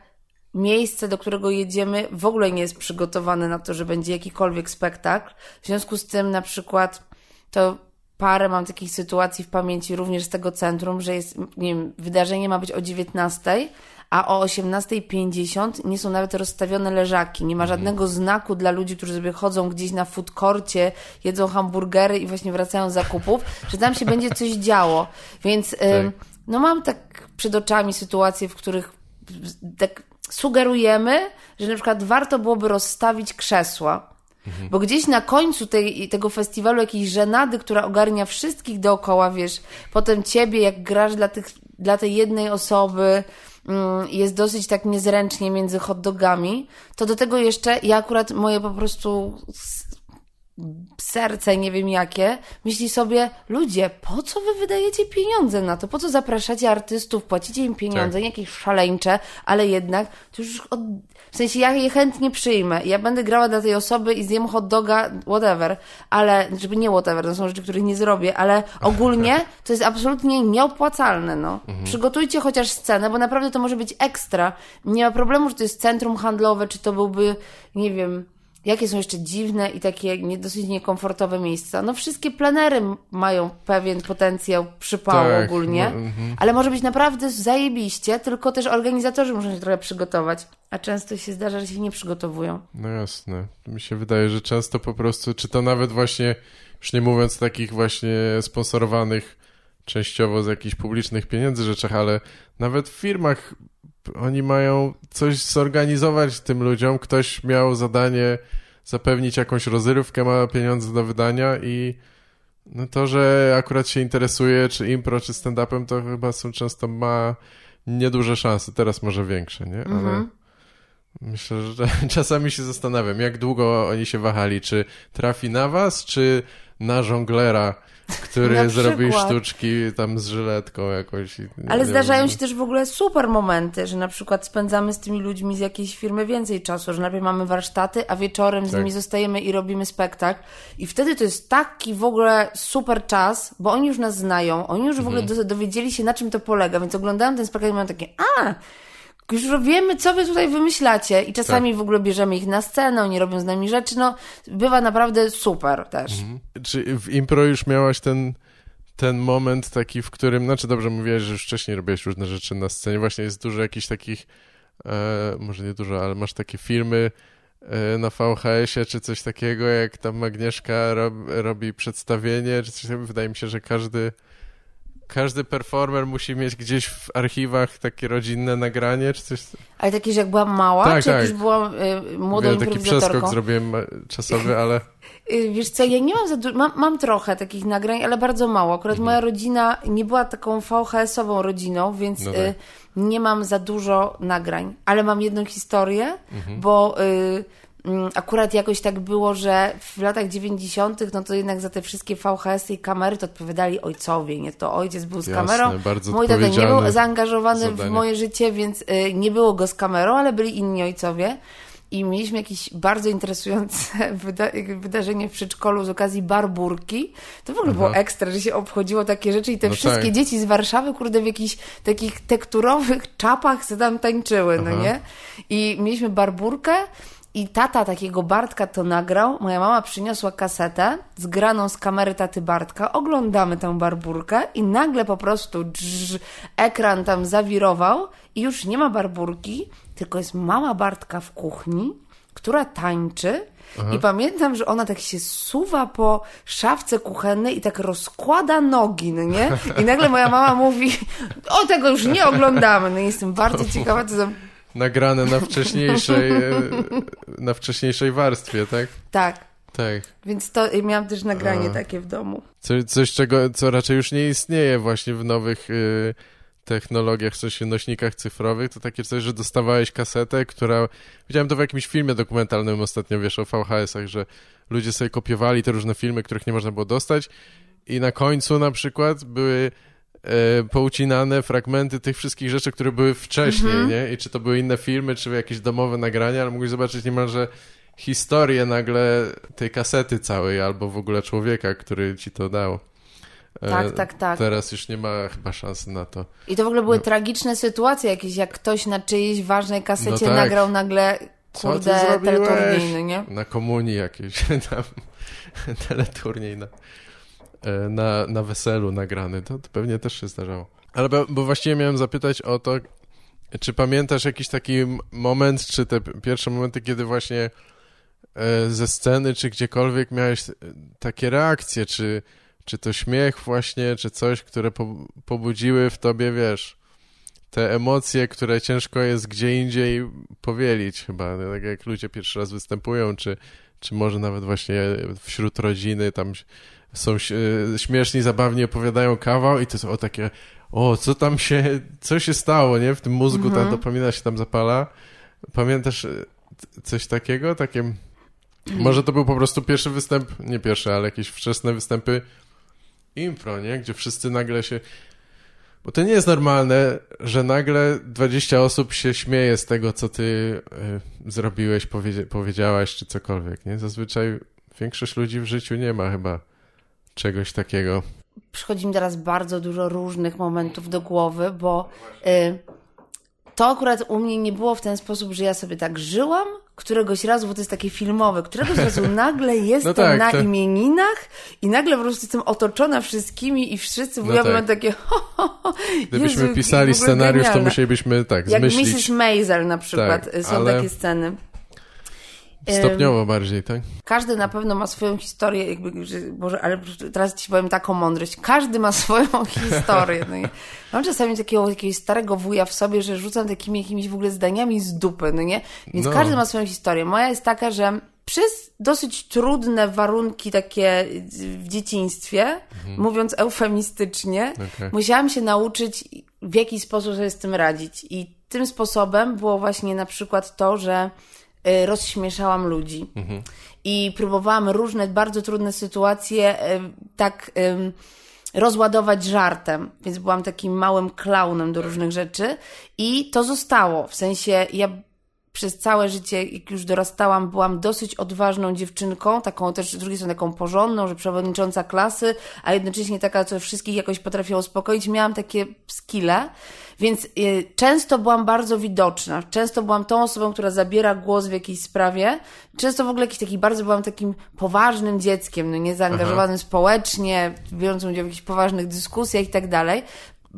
miejsce, do którego jedziemy, w ogóle nie jest przygotowane na to, że będzie jakikolwiek spektakl. W związku z tym, na przykład, to parę mam takich sytuacji w pamięci również z tego centrum, że jest, nie wiem, wydarzenie ma być o 19, a o 18.50 nie są nawet rozstawione leżaki. Nie ma mhm. żadnego znaku dla ludzi, którzy sobie chodzą gdzieś na food courcie, jedzą hamburgery i właśnie wracają z zakupów, że tam się będzie coś działo. Więc tak. no mam tak przed oczami sytuacje, w których tak sugerujemy, że na przykład warto byłoby rozstawić krzesła. Mhm. Bo gdzieś na końcu tej, tego festiwalu jakiejś żenady, która ogarnia wszystkich dookoła, wiesz, potem ciebie, jak grasz dla, tych, dla tej jednej osoby, mm, jest dosyć tak niezręcznie między hot dogami, to do tego jeszcze ja akurat moje po prostu serce, nie wiem jakie, myśli sobie, ludzie, po co wy wydajecie pieniądze na to? Po co zapraszacie artystów, płacicie im pieniądze, tak. jakieś szaleńcze, ale jednak, to już od... w sensie ja je chętnie przyjmę. Ja będę grała dla tej osoby i zjem hot doga, whatever, ale, żeby nie whatever, to są rzeczy, których nie zrobię, ale ogólnie to jest absolutnie nieopłacalne, no. Mhm. Przygotujcie chociaż scenę, bo naprawdę to może być ekstra. Nie ma problemu, że to jest centrum handlowe, czy to byłby, nie wiem, Jakie są jeszcze dziwne i takie nie, dosyć niekomfortowe miejsca? No wszystkie plenery mają pewien potencjał przypału Tak, ogólnie, no, mhm. ale może być naprawdę zajebiście, tylko też organizatorzy muszą się trochę przygotować, a często się zdarza, że się nie przygotowują. No jasne. Mi się wydaje, że często po prostu, czy to nawet właśnie, już nie mówiąc takich właśnie sponsorowanych częściowo z jakichś publicznych pieniędzy rzeczach, ale nawet w firmach oni mają coś zorganizować tym ludziom. Ktoś miał zadanie zapewnić jakąś rozrywkę, ma pieniądze do wydania i no to, że akurat się interesuje czy impro, czy stand-upem, to chyba są często ma nieduże szanse. Teraz może większe, nie? Ale Mhm. myślę, że czasami się zastanawiam, jak długo oni się wahali, czy trafi na was, czy na żonglera, który Na zrobi przykład. sztuczki tam z żyletką jakąś. i- Ale zdarzają wiem. się też w ogóle super momenty, że na przykład spędzamy z tymi ludźmi z jakiejś firmy więcej czasu, że najpierw mamy warsztaty, a wieczorem z Tak. nimi zostajemy i robimy spektakl. I wtedy to jest taki w ogóle super czas, bo oni już nas znają, oni już w ogóle Mhm. do, dowiedzieli się, na czym to polega, więc oglądają ten spektakl i mają takie, a, już wiemy, co wy tutaj wymyślacie. I czasami Tak. w ogóle bierzemy ich na scenę, oni robią z nami rzeczy, no, bywa naprawdę super też. Czy w impro już miałaś ten, ten moment taki, w którym, znaczy dobrze mówiłeś, że już wcześniej robiłeś różne rzeczy na scenie, właśnie jest dużo jakichś takich, e, może nie dużo, ale masz takie filmy e, na VHS-ie, czy coś takiego, jak tam Agnieszka rob, robi przedstawienie, czy coś takiego, wydaje mi się, że każdy każdy performer musi mieć gdzieś w archiwach takie rodzinne nagranie, czy coś. Ale takie, że jak byłam mała, Tak, czy jak tak. już byłam y, młodą Wiem, taki przeskok zrobiłem e, czasowy, ale Y, Wiesz co, ja nie mam za dużo, mam, mam trochę takich nagrań, ale bardzo mało. Akurat Mhm. moja rodzina nie była taką VHS-ową rodziną, więc No y, tak. nie mam za dużo nagrań. Ale mam jedną historię, Mhm. bo y, akurat jakoś tak było, że w latach 90., no to jednak za te wszystkie VHS-y i kamery to odpowiadali ojcowie, nie? To ojciec był z Jasne, kamerą. bardzo Mój tata nie był zaangażowany w zadanie. moje życie, więc y, nie było go z kamerą, ale byli inni ojcowie. I mieliśmy jakieś bardzo interesujące wyda wydarzenie w przedszkolu z okazji barburki. To w ogóle było ekstra, że się obchodziło takie rzeczy i te No wszystkie tak. dzieci z Warszawy, kurde, w jakichś takich tekturowych czapach se tam tańczyły, no Aha. nie? I mieliśmy barburkę i tata takiego Bartka to nagrał. Moja mama przyniosła kasetę zgraną z kamery taty Bartka. Oglądamy tę barburkę i nagle po prostu drz, ekran tam zawirował i już nie ma barburki, tylko jest mama Bartka w kuchni, która tańczy. I pamiętam, że ona tak się suwa po szafce kuchennej i tak rozkłada nogi, no nie? I nagle moja mama mówi, o tego już nie oglądamy. No i jestem bardzo ciekawa, co tam... nagrane na wcześniejszej, na wcześniejszej warstwie, tak? Tak. Tak. Więc to i miałam też nagranie A. takie w domu. Co, coś, czego, co raczej już nie istnieje właśnie w nowych y, technologiach, w sensie nośnikach cyfrowych, to takie coś, że dostawałeś kasetę, która... Widziałem to w jakimś filmie dokumentalnym ostatnio, wiesz, o VHS-ach, że ludzie sobie kopiowali te różne filmy, których nie można było dostać i na końcu na przykład były e, poucinane fragmenty tych wszystkich rzeczy, które były wcześniej, nie? I czy to były inne filmy, czy jakieś domowe nagrania, ale mogłeś zobaczyć niemalże historię nagle tej kasety całej, albo w ogóle człowieka, który ci to dał. E, Tak, tak, tak. Teraz już nie ma chyba szansy na to. I to w ogóle były tragiczne sytuacje jakieś, jak ktoś na czyjejś ważnej kasecie No tak. nagrał nagle, kurde, teleturniej, no nie? Na komunii jakiejś tam teleturniej na, na, na weselu nagrany. To, to pewnie też się zdarzało. Ale bo, bo właściwie miałem zapytać o to, czy pamiętasz jakiś taki moment, czy te pierwsze momenty, kiedy właśnie e, ze sceny, czy gdziekolwiek miałeś e, takie reakcje, czy, czy to śmiech właśnie, czy coś, które po, pobudziły w tobie, wiesz, te emocje, które ciężko jest gdzie indziej powielić chyba, tak jak ludzie pierwszy raz występują, czy, czy może nawet właśnie wśród rodziny tam są e, śmieszni, zabawni, opowiadają kawał i to są o takie, o, co tam się, co się stało, nie? W tym mózgu ta dopamina się tam zapala. Pamiętasz e, coś takiego? Takie... Może to był po prostu pierwszy występ, nie pierwszy, ale jakieś wczesne występy impro, nie? Gdzie wszyscy nagle się... Bo to nie jest normalne, że nagle 20 osób się śmieje z tego, co ty y, zrobiłeś, powiedzia powiedziałaś, czy cokolwiek, nie? Zazwyczaj większość ludzi w życiu nie ma chyba czegoś takiego. Przychodzi mi teraz bardzo dużo różnych momentów do głowy, bo y, to akurat u mnie nie było w ten sposób, że ja sobie tak żyłam, któregoś razu, bo to jest takie filmowe, któregoś razu nagle jestem No tak, na to- imieninach i nagle po prostu jestem otoczona wszystkimi i wszyscy No no tak. tak. takie ho, ho, ho. Gdybyśmy Jezu, pisali scenariusz, to genialne. musielibyśmy tak Jak zmyślić Mrs. Maisel na przykład, Tak, są ale- takie sceny. Stopniowo bardziej, tak? Każdy na pewno ma swoją historię, jakby, że, Boże, ale teraz ci powiem taką mądrość. Każdy ma swoją historię. No mam czasami takiego jakiegoś starego wuja w sobie, że rzucam takimi jakimiś w ogóle zdaniami z dupy, no nie? Więc No. każdy ma swoją historię. Moja jest taka, że przez dosyć trudne warunki takie w dzieciństwie, mówiąc eufemistycznie, Okej. musiałam się nauczyć, w jaki sposób sobie z tym radzić. I tym sposobem było właśnie na przykład to, że rozśmieszałam ludzi. I próbowałam różne bardzo trudne sytuacje y, tak rozładować żartem, więc byłam takim małym klaunem do różnych rzeczy i to zostało. W sensie ja przez całe życie, jak już dorastałam, byłam dosyć odważną dziewczynką, taką też z drugiej strony taką porządną, że przewodnicząca klasy, a jednocześnie taka, co wszystkich jakoś potrafiła uspokoić. Miałam takie skille, więc y, często byłam bardzo widoczna. Często byłam tą osobą, która zabiera głos w jakiejś sprawie. Często w ogóle jakiś taki, bardzo byłam takim poważnym dzieckiem, no nie zaangażowanym społecznie, biorącym udział w jakichś poważnych dyskusjach i tak dalej.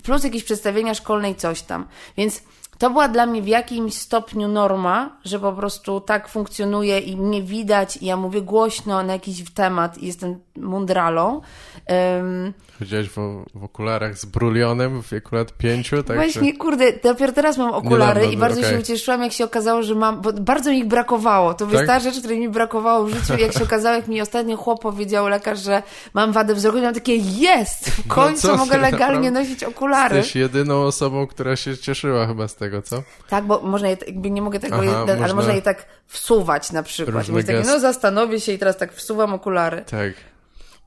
Plus jakieś przedstawienia szkolne i coś tam. Więc to była dla mnie w jakimś stopniu norma, że po prostu tak funkcjonuje i mnie widać i ja mówię głośno na jakiś temat i jestem mundralą. Um, Chodziłaś w, w okularach z brulionem w wieku lat pięciu, tak? Właśnie, kurde, dopiero teraz mam okulary Niedawno, i bardzo okej. się ucieszyłam, jak się okazało, że mam, bo bardzo mi ich brakowało. To Tak? ta rzecz, której mi brakowało w życiu. Jak się okazało, jak mi ostatnio chłop powiedział lekarz, że mam wadę wzroku, i miałam takie, jest! W końcu co mogę legalnie nosić okulary. Jesteś jedyną osobą, która się cieszyła chyba z tego, co? Tak, bo można je, jakby nie mogę tego, Aha, je, ale można- można je tak wsuwać na przykład. Różne takie, no zastanowię się i teraz tak wsuwam okulary. Tak.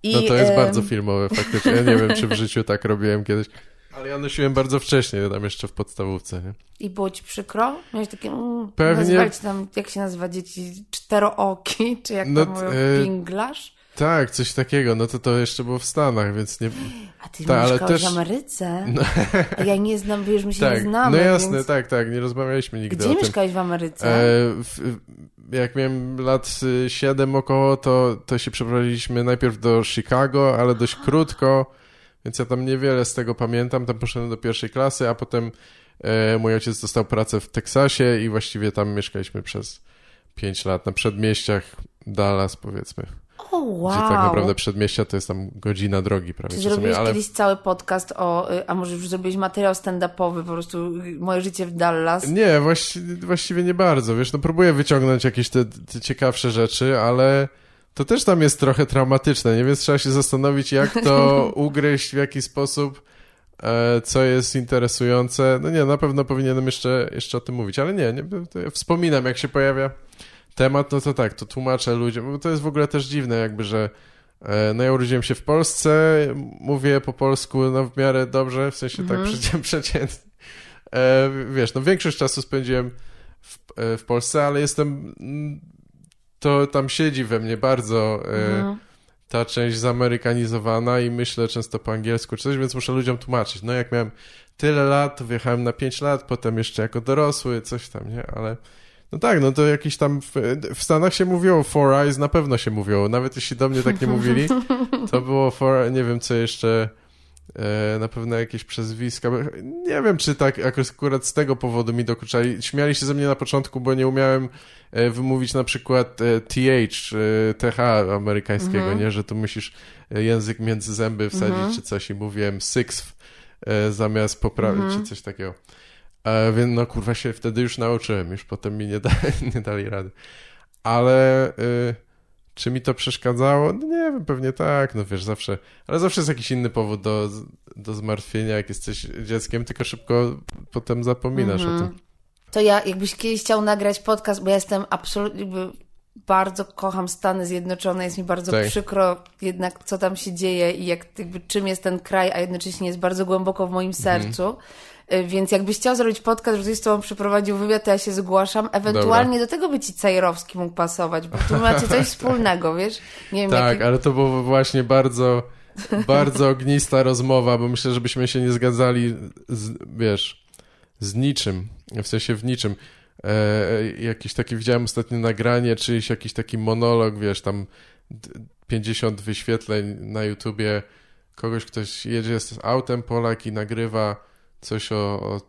I, No to jest bardzo filmowe faktycznie. Ja nie wiem, czy w życiu tak robiłem kiedyś. Ale ja nosiłem bardzo wcześnie, tam jeszcze w podstawówce, nie? I było ci przykro? Miałeś takie, mm, Pewnie- tam, jak się nazywa dzieci, czterooki, czy jak No, tam mówią, e, pinglarz? Tak, coś takiego. No to to jeszcze było w Stanach, więc nie... A ty Tak, ale mieszkałeś też- w Ameryce? A ja nie znam, wiesz, my się Tak, nie znamy, no jasne, więc... tak, tak, nie rozmawialiśmy nigdy Gdzie o mieszkałeś w Ameryce? E, w, jak miałem lat 7 około, to, to się przeprowadziliśmy najpierw do Chicago, ale dość krótko, więc ja tam niewiele z tego pamiętam. Tam poszedłem do pierwszej klasy, a potem e, mój ojciec dostał pracę w Teksasie i właściwie tam mieszkaliśmy przez 5 lat na przedmieściach Dallas, powiedzmy. O, wow! Gdzie tak naprawdę przedmieścia to jest tam godzina drogi prawie Czy zrobiłeś ale kiedyś cały podcast o, y, a może już zrobiłeś materiał stand-upowy, po prostu y, moje życie w Dallas? Nie, właści właściwie nie bardzo. Wiesz, no próbuję wyciągnąć jakieś te, te ciekawsze rzeczy, ale to też tam jest trochę traumatyczne, nie? Więc trzeba się zastanowić, jak to ugryźć, w jaki sposób, e, co jest interesujące. No nie, na pewno powinienem jeszcze, jeszcze o tym mówić, ale nie, nie wspominam, jak się pojawia temat, no to tak, to tłumaczę ludziom, bo to jest w ogóle też dziwne, jakby, że e, no ja urodziłem się w Polsce, mówię po polsku no w miarę dobrze, w sensie tak przecię, przeciętnie. E, wiesz, no większość czasu spędziłem w, e, w Polsce, ale jestem, to tam siedzi we mnie bardzo e, ta część zamerykanizowana i myślę często po angielsku czy coś, więc muszę ludziom tłumaczyć. No jak miałem tyle lat, to wjechałem na 5 lat, potem jeszcze jako dorosły, coś tam, nie? Ale no tak, no to jakiś tam w, w Stanach się mówiło Four Eyes, na pewno się mówiło. Nawet jeśli do mnie tak nie mówili, to było Four, nie wiem co jeszcze, e, na pewno jakieś przezwiska. Nie wiem, czy tak akurat z tego powodu mi dokuczali. Śmiali się ze mnie na początku, bo nie umiałem e, wymówić na przykład e, TH, TH amerykańskiego, nie? Że tu musisz język między zęby wsadzić czy coś i mówiłem sixth zamiast poprawić czy coś takiego. E, więc no kurwa się wtedy już nauczyłem, już potem mi nie, da, nie dali rady. Ale y, czy mi to przeszkadzało? No nie wiem, pewnie tak, no wiesz, zawsze, ale zawsze jest jakiś inny powód do, do zmartwienia, jak jesteś dzieckiem, tylko szybko potem zapominasz o tym. To ja, jakbyś kiedyś chciał nagrać podcast, bo ja jestem absolutnie, bardzo kocham Stany Zjednoczone, jest mi bardzo Tak. przykro jednak, co tam się dzieje i jak, jakby, czym jest ten kraj, a jednocześnie jest bardzo głęboko w moim Mhm. sercu. Więc jakbyś chciał zrobić podcast, że ktoś z tobą przeprowadził wywiad, to ja się zgłaszam. Ewentualnie do tego by ci Cajrowski mógł pasować, bo tu macie coś wspólnego, wiesz? Nie wiem, Tak, jaki... ale to była właśnie bardzo, bardzo ognista rozmowa, bo myślę, żebyśmy się nie zgadzali, z, wiesz, z niczym. w sensie w niczym. E, jakieś takie, widziałem ostatnio nagranie, czyjś jakiś taki monolog, wiesz, tam 50 wyświetleń na YouTubie, kogoś, ktoś jedzie z autem, Polak i nagrywa coś o, o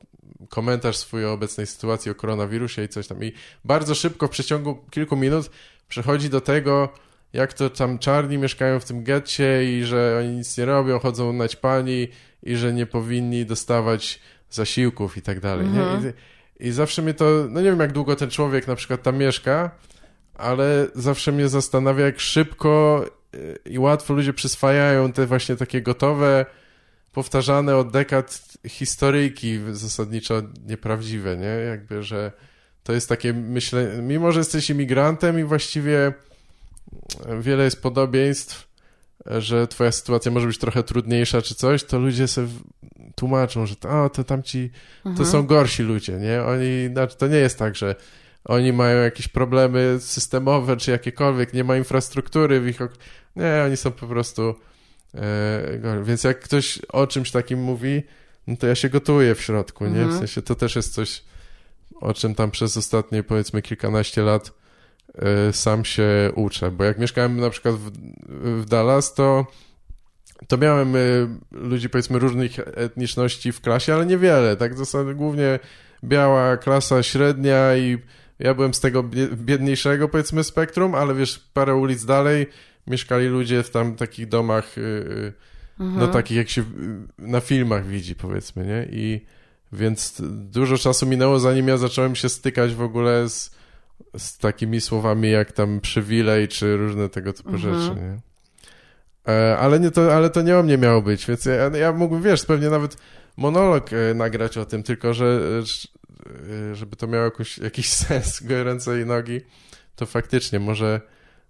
komentarz swój o obecnej sytuacji, o koronawirusie i coś tam. I bardzo szybko, w przeciągu kilku minut przechodzi do tego, jak to tam czarni mieszkają w tym getcie i że oni nic nie robią, chodzą naćpani i że nie powinni dostawać zasiłków i tak dalej. Mhm. I, I zawsze mnie to, no nie wiem jak długo ten człowiek na przykład tam mieszka, ale zawsze mnie zastanawia, jak szybko y, i łatwo ludzie przyswajają te właśnie takie gotowe, powtarzane od dekad historyjki zasadniczo nieprawdziwe, nie? Jakby, że to jest takie myślenie, mimo że jesteś imigrantem i właściwie wiele jest podobieństw, że twoja sytuacja może być trochę trudniejsza czy coś, to ludzie sobie tłumaczą, że to, to tamci, to mhm. są gorsi ludzie, nie? Oni, znaczy to nie jest tak, że oni mają jakieś problemy systemowe czy jakiekolwiek, nie ma infrastruktury w ich... Nie, oni są po prostu... E, więc jak ktoś o czymś takim mówi, no to ja się gotuję w środku, nie? W mhm. sensie to też jest coś, o czym tam przez ostatnie powiedzmy kilkanaście lat e, sam się uczę, bo jak mieszkałem na przykład w, w Dallas, to to miałem y, ludzi powiedzmy różnych etniczności w klasie, ale niewiele, tak w zasadzie głównie biała klasa średnia i ja byłem z tego biedniejszego powiedzmy spektrum, ale wiesz, parę ulic dalej mieszkali ludzie w tam takich domach, y, y, mhm. no takich jak się na filmach widzi powiedzmy, nie? I więc dużo czasu minęło zanim ja zacząłem się stykać w ogóle z, z takimi słowami jak tam przywilej czy różne tego typu mhm. rzeczy, nie? E, ale, nie to, ale to nie o mnie miało być, więc ja, ja mógłbym, wiesz, pewnie nawet monolog e, nagrać o tym, tylko że e, żeby to miało jakoś, jakiś sens, ręce i nogi, to faktycznie może,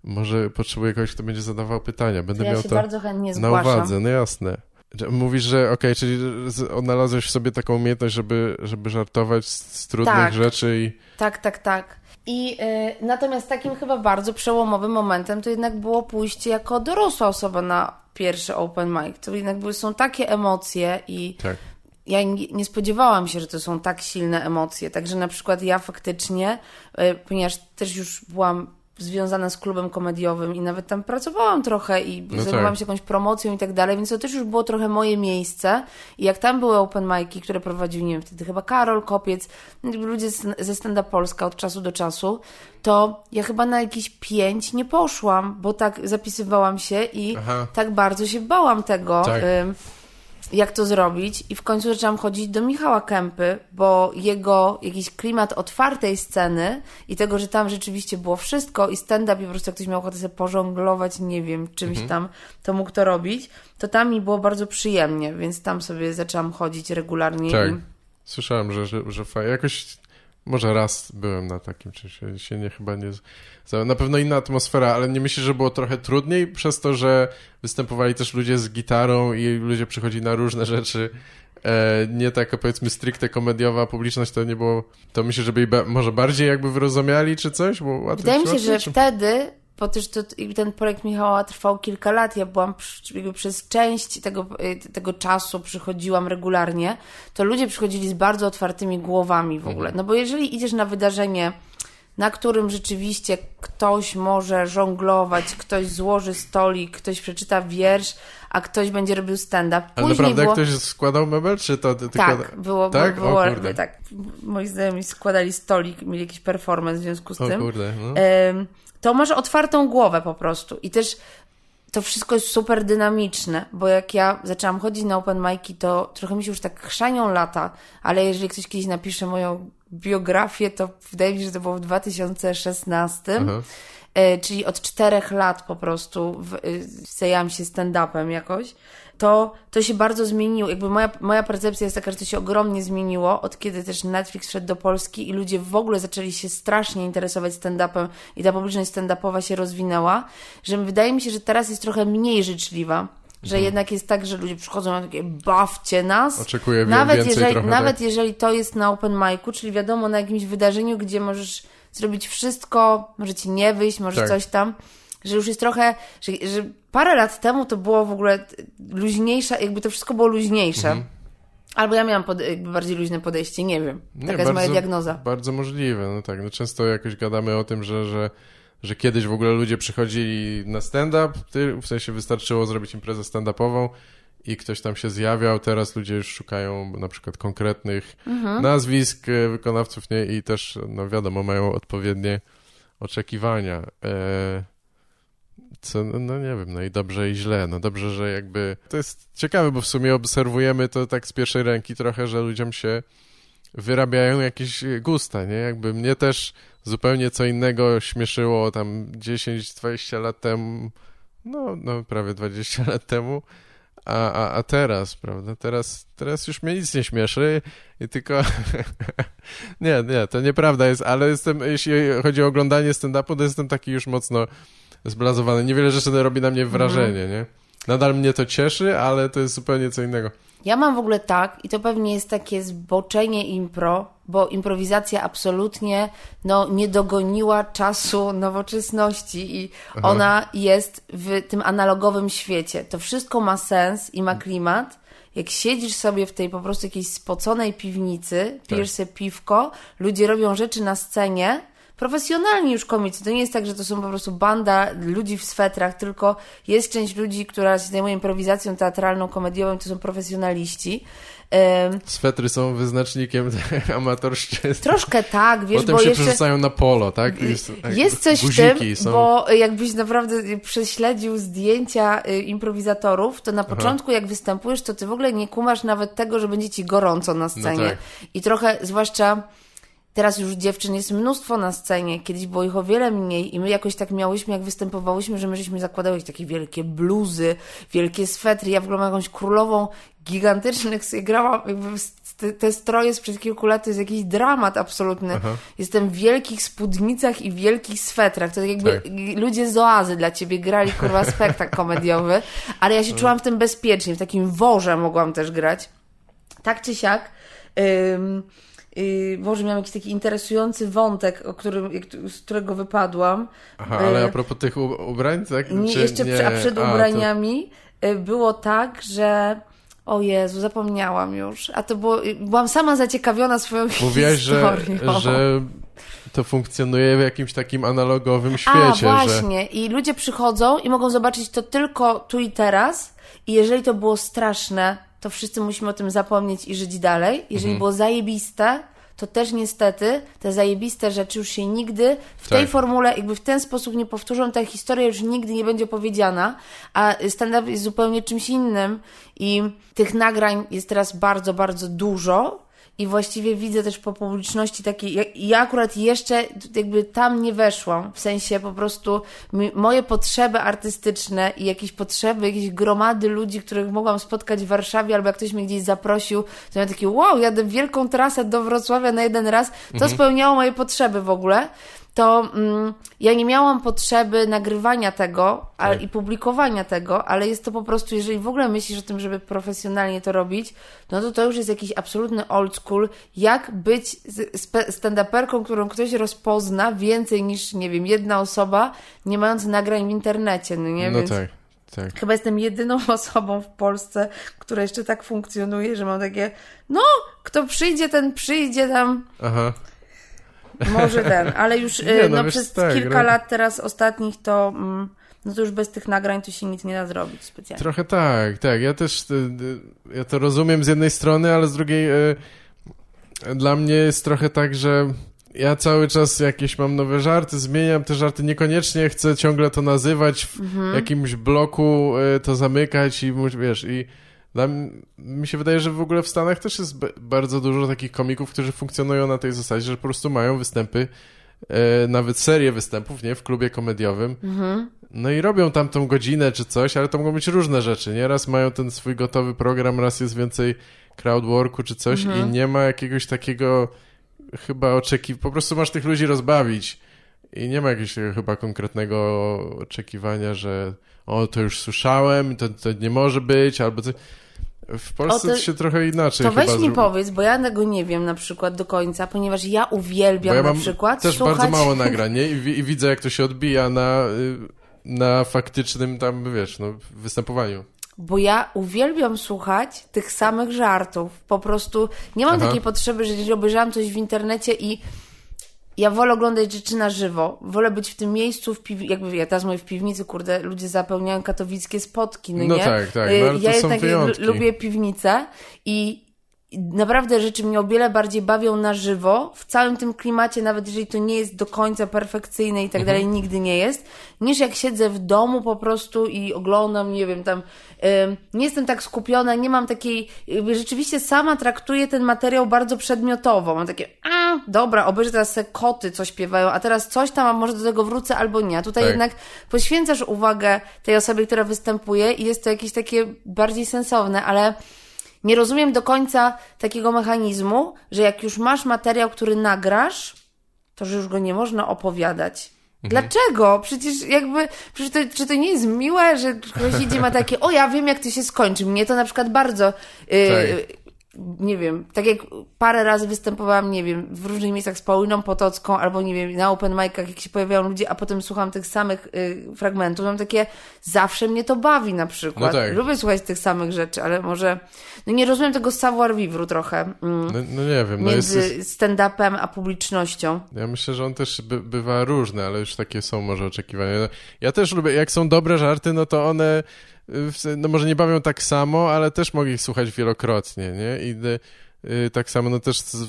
może potrzebuję kogoś, kto będzie zadawał pytania. Będę ja miał to bardzo chętnie na uwadze, no jasne. Mówisz, że okej, okay, czyli odnalazłeś w sobie taką umiejętność, żeby, żeby żartować z, z trudnych tak. rzeczy i... Tak, tak, tak. I y, natomiast takim chyba bardzo przełomowym momentem to jednak było pójście jako dorosła osoba na pierwszy open mic. To jednak były, są takie emocje i tak. ja nie, nie, spodziewałam się, że to są tak silne emocje. Także na przykład ja faktycznie, y, ponieważ też już byłam związana z klubem komediowym i nawet tam pracowałam trochę i no zajmowałam tak. się jakąś promocją i tak dalej, więc to też już było trochę moje miejsce. I jak tam były open mic'i, które prowadził, nie wiem, wtedy chyba Karol Kopiec, ludzie ze Standa Polska od czasu do czasu, to ja chyba na jakieś pięć nie poszłam, bo tak zapisywałam się i Aha. tak bardzo się bałam tego. Tak. Y jak to zrobić i w końcu zaczęłam chodzić do Michała Kępy, bo jego jakiś klimat otwartej sceny i tego, że tam rzeczywiście było wszystko i stand-up i po prostu jak ktoś miał ochotę sobie pożonglować, nie wiem, czymś mhm. tam, to mógł to robić, to tam mi było bardzo przyjemnie, więc tam sobie zaczęłam chodzić regularnie. Tak, słyszałem, że, że, że jakoś może raz byłem na takim, czy się, się nie chyba nie... Na pewno inna atmosfera, ale nie myślę, że było trochę trudniej przez to, że występowali też ludzie z gitarą i ludzie przychodzili na różne rzeczy. E, nie taka powiedzmy stricte komediowa publiczność to nie było... To myślę, że by może bardziej jakby wyrozumiali czy coś? Bo Wydaje mi się, że czy... wtedy bo też to, ten projekt Michała trwał kilka lat, ja byłam jakby przez część tego, y, tego czasu przychodziłam regularnie, to ludzie przychodzili z bardzo otwartymi głowami w ogóle. Mhm. No bo jeżeli idziesz na wydarzenie, na którym rzeczywiście ktoś może żonglować, ktoś złoży stolik, ktoś przeczyta wiersz, a ktoś będzie robił stand-up. Ale naprawdę było... ktoś składał mebel, czy to tylko... Tak, było, tak? było, było tak. Moi znajomi składali stolik, mieli jakiś performance w związku z o tym. Kurde, no to masz otwartą głowę po prostu. I też to wszystko jest super dynamiczne, bo jak ja zaczęłam chodzić na open mic'i, to trochę mi się już tak chrzanią lata, ale jeżeli ktoś kiedyś napisze moją biografię, to wydaje mi się, że to było w 2016. Aha. E, czyli od czterech lat po prostu y, zajęłam się stand-upem jakoś to, to się bardzo zmieniło. Jakby moja, moja percepcja jest taka, że to się ogromnie zmieniło, od kiedy też Netflix wszedł do Polski i ludzie w ogóle zaczęli się strasznie interesować stand-upem i ta publiczność stand-upowa się rozwinęła, że wydaje mi się, że teraz jest trochę mniej życzliwa. Że mhm. jednak jest tak, że ludzie przychodzą na takie bawcie nas. Oczekuję nawet więcej jeżeli, trochę, Nawet tak? jeżeli to jest na open micu, czyli wiadomo na jakimś wydarzeniu, gdzie możesz zrobić wszystko, może ci nie wyjść, może tak. coś tam że już jest trochę, że, że parę lat temu to było w ogóle luźniejsze, jakby to wszystko było luźniejsze. Mhm. Albo ja miałam pod, jakby bardziej luźne podejście, nie wiem. Taka Nie, jest moja diagnoza. Bardzo możliwe, no tak. No często jakoś gadamy o tym, że, że, że kiedyś w ogóle ludzie przychodzili na stand-up, w sensie wystarczyło zrobić imprezę stand-upową i ktoś tam się zjawiał, teraz ludzie już szukają na przykład konkretnych Mhm. nazwisk e, wykonawców, nie? I też, no wiadomo, mają odpowiednie oczekiwania. E, co, no, no nie wiem, no i dobrze i źle. No dobrze, że jakby... To jest ciekawe, bo w sumie obserwujemy to tak z pierwszej ręki trochę, że ludziom się wyrabiają jakieś gusta, nie? Jakby mnie też zupełnie co innego śmieszyło tam 10-20 lat temu, no, no prawie 20 lat temu, a, a, a teraz, prawda? Teraz, teraz już mnie nic nie śmieszy i tylko... nie, nie, to nieprawda jest, ale jestem, jeśli chodzi o oglądanie stand-upu, to jestem taki już mocno zblazowany. Niewiele rzeczy robi na mnie wrażenie, nie? Nadal mnie to cieszy, ale to jest zupełnie co innego. Ja mam w ogóle tak, i to pewnie jest takie zboczenie impro, bo improwizacja absolutnie no, nie dogoniła czasu nowoczesności i ona jest w tym analogowym świecie. To wszystko ma sens i ma klimat. Jak siedzisz sobie w tej po prostu jakiejś spoconej piwnicy, pijesz sobie piwko, ludzie robią rzeczy na scenie, profesjonalni już komicy. To nie jest tak, że to są po prostu banda ludzi w swetrach, tylko jest część ludzi, która się zajmuje improwizacją teatralną, komediową, to są profesjonaliści. Swetry są wyznacznikiem amatorszczyzny. troszkę tak, wiesz, Potem bo się jeszcze... przerzucają na polo, tak? I tak, Jest coś w tym, są. bo jakbyś naprawdę prześledził zdjęcia y, improwizatorów, to na początku jak występujesz, to ty w ogóle nie kumasz nawet tego, że będzie ci gorąco na scenie. tak. I trochę, zwłaszcza teraz już dziewczyn jest mnóstwo na scenie, kiedyś było ich o wiele mniej i my jakoś tak miałyśmy, jak występowałyśmy, że my żeśmy zakładały takie wielkie bluzy, wielkie swetry. Ja w ogóle mam jakąś królową gigantycznych, grałam, jakby te, stroje sprzed kilku lat to jest jakiś dramat absolutny. Jestem w wielkich spódnicach i wielkich swetrach. To tak jakby Tak. ludzie z oazy dla ciebie grali, kurwa, spektakl komediowy, ale ja się czułam w tym bezpiecznie, w takim worze mogłam też grać. Tak czy siak, ym, Boże, miałam jakiś taki interesujący wątek, o którym, z którego wypadłam. Aha, ale Y, a propos tych u- ubrań, tak? nie, jeszcze przy, a przed to- ubraniami y, było tak, że o Jezu, zapomniałam już. A to było, y, byłam sama zaciekawiona swoją Mówiłaś, że, historią. że to funkcjonuje w jakimś takim analogowym A, świecie, że... właśnie. I ludzie przychodzą i mogą zobaczyć to tylko tu i teraz. I jeżeli to było straszne, to wszyscy musimy o tym zapomnieć i żyć dalej. Jeżeli Mhm. było zajebiste, to też niestety te zajebiste rzeczy już się nigdy w tej Tak. formule, jakby w ten sposób nie powtórzą. Ta historia już nigdy nie będzie opowiedziana, a stand-up jest zupełnie czymś innym. I tych nagrań jest teraz bardzo, bardzo dużo. I właściwie widzę też po publiczności takiej, ja, ja akurat jeszcze jakby tam nie weszłam, w sensie po prostu moje potrzeby artystyczne i jakieś potrzeby, jakieś gromady ludzi, których mogłam spotkać w Warszawie, albo jak ktoś mnie gdzieś zaprosił, to miałam takie wow, jadę wielką trasę do Wrocławia na jeden raz, to spełniało moje potrzeby w ogóle to mm, ja nie miałam potrzeby nagrywania tego ale, Tak. i publikowania tego, ale jest to po prostu, jeżeli w ogóle myślisz o tym, żeby profesjonalnie to robić, no to to już jest jakiś absolutny old school, jak być stand-uperką, którą ktoś rozpozna więcej niż, nie wiem, jedna osoba, nie mając nagrań w internecie, no nie? No Więc tak, tak. Chyba jestem jedyną osobą w Polsce, która jeszcze tak funkcjonuje, że mam takie, no, kto przyjdzie, ten przyjdzie tam, Aha. Może ten, ale już Nie, y, no no, przez tak, kilka no. lat teraz ostatnich to, mm, no to już bez tych nagrań to się nic nie da zrobić specjalnie. Trochę tak, tak. Ja też y, y, ja to rozumiem z jednej strony, ale z drugiej y, dla mnie jest trochę tak, że ja cały czas jakieś mam nowe żarty, zmieniam te żarty, niekoniecznie chcę ciągle to nazywać w Mhm. jakimś bloku, y, to zamykać i wiesz, i dla mi się wydaje, że w ogóle w Stanach też jest bardzo dużo takich komików, którzy funkcjonują na tej zasadzie, że po prostu mają występy, e, nawet serię występów, nie, w klubie komediowym. No i robią tam tą godzinę czy coś, ale to mogą być różne rzeczy, nie? Raz mają ten swój gotowy program, raz jest więcej crowdworku czy coś i nie ma jakiegoś takiego chyba oczekiwania, po prostu masz tych ludzi rozbawić i nie ma jakiegoś chyba konkretnego oczekiwania, że o, to już słyszałem, to, to nie może być, albo coś. W Polsce O, to, się trochę inaczej To weź mi powiedz, bo ja tego nie wiem na przykład do końca, ponieważ ja uwielbiam ja na przykład też słuchać... bardzo mało nagrań, nie? I, I widzę, jak to się odbija na, y, na faktycznym tam, wiesz, no, występowaniu. bo ja uwielbiam słuchać tych samych żartów. Po prostu nie mam Aha. takiej potrzeby, że obejrzałam coś w internecie i ja wolę oglądać rzeczy na żywo. Wolę być w tym miejscu, w piw... jakby ja teraz mówię w piwnicy, kurde, ludzie zapełniają katowickie spotki, no, No nie? tak, tak, Y, no ale to ja są tak wyjątki. lubię piwnicę i naprawdę rzeczy mnie o wiele bardziej bawią na żywo, w całym tym klimacie, nawet jeżeli to nie jest do końca perfekcyjne i tak Mhm. dalej, nigdy nie jest, niż jak siedzę w domu po prostu i oglądam, nie wiem, tam, ym, nie jestem tak skupiona, nie mam takiej, jakby rzeczywiście sama traktuję ten materiał bardzo przedmiotowo, mam takie, a, dobra, obejrzę teraz se koty, co śpiewają, a teraz coś tam, a może do tego wrócę albo nie. A tutaj Tak. jednak poświęcasz uwagę tej osobie, która występuje i jest to jakieś takie bardziej sensowne, ale nie rozumiem do końca takiego mechanizmu, że jak już masz materiał, który nagrasz, to że już go nie można opowiadać. Dlaczego? Przecież jakby, przecież to, czy to nie jest miłe, że ktoś idzie ma takie, o ja wiem jak to się skończy. Mnie to na przykład bardzo, yy, nie wiem, tak jak parę razy występowałam, nie wiem, w różnych miejscach z Pauliną Potocką, albo nie wiem, na open micach, jak się pojawiają ludzie, a potem słucham tych samych y, fragmentów, mam takie, zawsze mnie to bawi na przykład. No tak. Lubię słuchać tych samych rzeczy, ale może, no nie rozumiem tego savoir vivre trochę mm, No, no nie wiem, no między jest, stand-upem a publicznością. ja myślę, że on też by, bywa różny, ale już takie są może oczekiwania. No, Ja też lubię, jak są dobre żarty, no to one no może nie bawią tak samo, ale też mogę ich słuchać wielokrotnie, nie? I y, tak samo, no też z,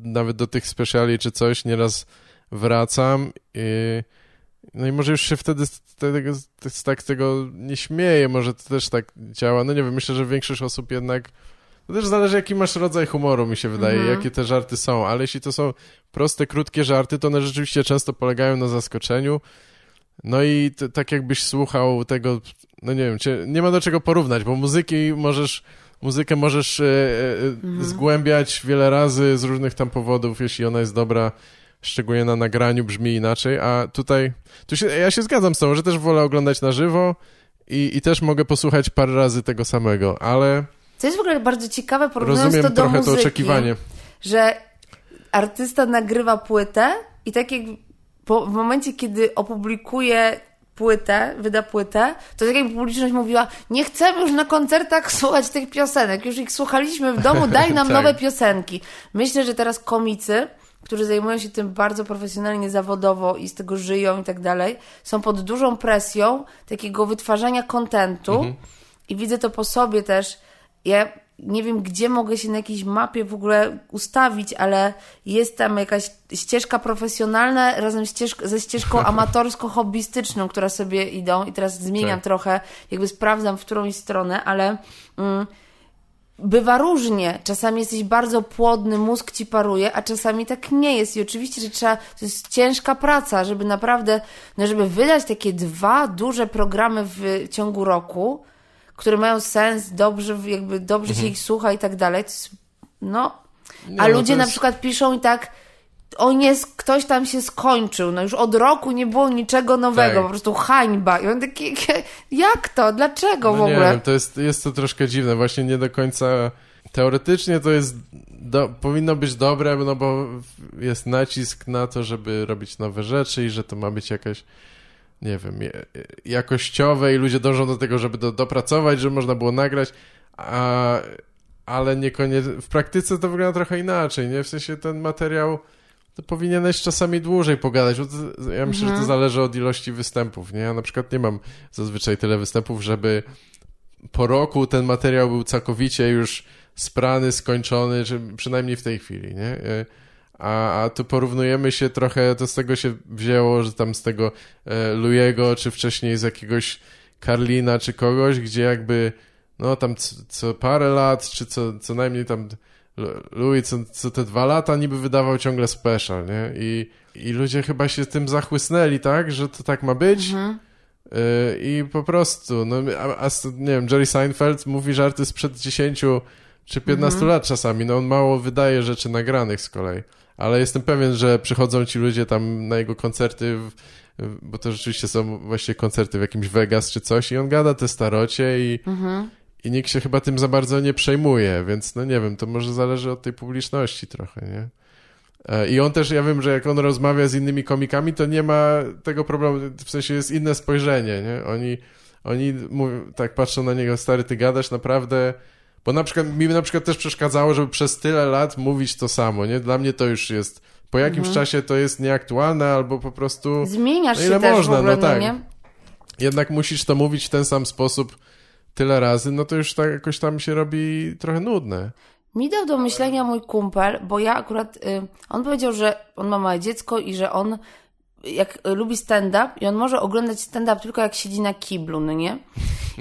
nawet do tych speciali czy coś nieraz wracam i no i może już się wtedy z tego, z tak tego nie śmieję, może to też tak działa. No nie wiem, myślę, że większość osób jednak to też zależy, jaki masz rodzaj humoru, mi się wydaje, Mhm. jakie te żarty są, ale jeśli to są proste, krótkie żarty, to one rzeczywiście często polegają na zaskoczeniu. No i tak jakbyś słuchał tego, no nie wiem, cię, nie ma do czego porównać, bo muzyki możesz, muzykę możesz e, e, zgłębiać wiele razy z różnych tam powodów, jeśli ona jest dobra, szczególnie na nagraniu brzmi inaczej, a tutaj, tu się, ja się zgadzam z tobą, że też wolę oglądać na żywo i, i też mogę posłuchać parę razy tego samego, ale Co jest w ogóle bardzo ciekawe, porównując rozumiem to do trochę muzyki, to oczekiwanie. że artysta nagrywa płytę i tak jak po, w momencie, kiedy opublikuje płytę, wyda płytę, to tak jak publiczność mówiła, nie chcemy już na koncertach słuchać tych piosenek, już ich słuchaliśmy w domu, daj nam Tak. nowe piosenki. Myślę, że teraz komicy, którzy zajmują się tym bardzo profesjonalnie, zawodowo i z tego żyją i tak dalej, są pod dużą presją takiego wytwarzania kontentu i widzę to po sobie też. Ja nie wiem, gdzie mogę się na jakiejś mapie w ogóle ustawić, ale jest tam jakaś ścieżka profesjonalna razem ścieżk ze ścieżką amatorsko-hobbystyczną, która sobie idą i teraz zmieniam Tak. trochę, jakby sprawdzam w którąś stronę, ale mm, bywa różnie. Czasami jesteś bardzo płodny, mózg ci paruje, a czasami tak nie jest. I oczywiście, że trzeba, to jest ciężka praca, żeby naprawdę, no żeby wydać takie dwa duże programy w ciągu roku, które mają sens, dobrze, jakby dobrze się ich słucha i tak dalej. Jest, no. Nie, A no ludzie to na jest- przykład piszą i tak, o nie, ktoś tam się skończył, no już od roku nie było niczego nowego, Tak. po prostu hańba. I on taki, jak to? Dlaczego w No nie ogóle? wiem, to jest, jest to troszkę dziwne, właśnie nie do końca... Teoretycznie to jest, do, powinno być dobre, no bo jest nacisk na to, żeby robić nowe rzeczy i że to ma być jakaś, nie wiem, je- jakościowe i ludzie dążą do tego, żeby do, dopracować, żeby można było nagrać, a, ale niekoniecznie, w praktyce to wygląda trochę inaczej, nie? W sensie ten materiał to powinieneś czasami dłużej pogadać, bo to, ja myślę, że to zależy od ilości występów, nie? Ja na przykład nie mam zazwyczaj tyle występów, żeby po roku ten materiał był całkowicie już sprany, skończony, czy przynajmniej w tej chwili, nie? E, A, a tu porównujemy się trochę, to z tego się wzięło, że tam z tego e, Lujego, czy wcześniej z jakiegoś Karlina, czy kogoś, gdzie jakby, no tam co, co parę lat, czy co, co najmniej tam Louis co, co te dwa lata niby wydawał ciągle special, nie? I, I ludzie chyba się tym zachłysnęli, tak? Że to tak ma być. Y, I po prostu, no, a, a, nie wiem, Jerry Seinfeld mówi żarty sprzed 10 czy 15 lat czasami, no on mało wydaje rzeczy nagranych z kolei. Ale jestem pewien, że przychodzą ci ludzie tam na jego koncerty, w, bo to rzeczywiście są właśnie koncerty w jakimś Vegas czy coś i on gada te starocie i, i nikt się chyba tym za bardzo nie przejmuje, więc no nie wiem, to może zależy od tej publiczności trochę, nie? E, I on też, ja wiem, że jak on rozmawia z innymi komikami, to nie ma tego problemu, w sensie jest inne spojrzenie, nie? Oni, oni mówią, tak patrzą na niego, stary, ty gadasz naprawdę... Bo na przykład, mi na przykład też przeszkadzało, żeby przez tyle lat mówić to samo, nie? Dla mnie to już jest... Po jakimś mhm. czasie to jest nieaktualne, albo po prostu... Zmieniasz no, ile się też można, w ogóle, no, no tak. nie? Jednak musisz to mówić w ten sam sposób tyle razy, no to już tak jakoś tam się robi trochę nudne. Mi dał do myślenia mój kumpel, bo ja akurat, y, on powiedział, że on ma małe dziecko i że on jak lubi stand-up i on może oglądać stand-up tylko jak siedzi na kiblu, no nie?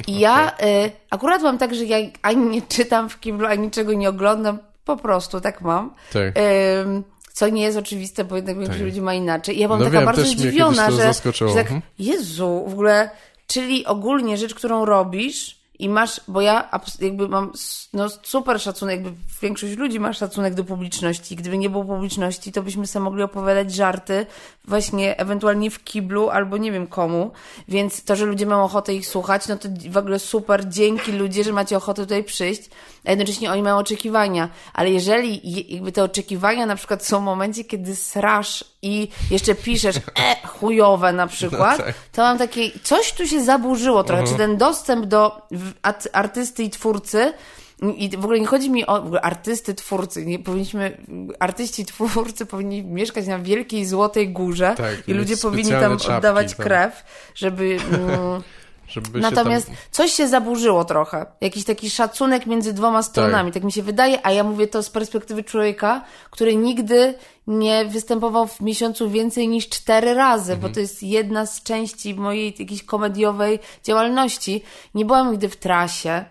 I ja y, akurat mam tak, że ja ani nie czytam w kiblu, ani niczego nie oglądam, po prostu tak mam. Tak. Y, co nie jest oczywiste, bo jednak większość tak. ludzi ma inaczej. I ja byłam no taka wiem, bardzo zdziwiona, że, że tak, mhm. Jezu, w ogóle, czyli ogólnie rzecz, którą robisz, i masz, bo ja jakby mam no, super szacunek, jakby większość ludzi ma szacunek do publiczności. Gdyby nie było publiczności, to byśmy sobie mogli opowiadać żarty właśnie ewentualnie w kiblu albo nie wiem komu. Więc to, że ludzie mają ochotę ich słuchać, no to w ogóle super. Dzięki ludzie, że macie ochotę tutaj przyjść. A jednocześnie oni mają oczekiwania. Ale jeżeli jakby te oczekiwania na przykład są w momencie, kiedy srasz i jeszcze piszesz e, chujowe na przykład, no tak. to mam takie, coś tu się zaburzyło trochę. Czy ten dostęp do artysty i twórcy i w ogóle nie chodzi mi o artysty, twórcy. Nie powinniśmy, artyści, twórcy powinni mieszkać na wielkiej złotej górze tak, i ludzie powinni tam czapki, oddawać tam. krew, żeby. Mm, Natomiast tam... coś się zaburzyło trochę. Jakiś taki szacunek między dwoma stronami, tak. tak mi się wydaje, a ja mówię to z perspektywy człowieka, który nigdy nie występował w miesiącu więcej niż cztery razy, mhm. bo to jest jedna z części mojej jakiejś komediowej działalności. Nie byłam nigdy w trasie.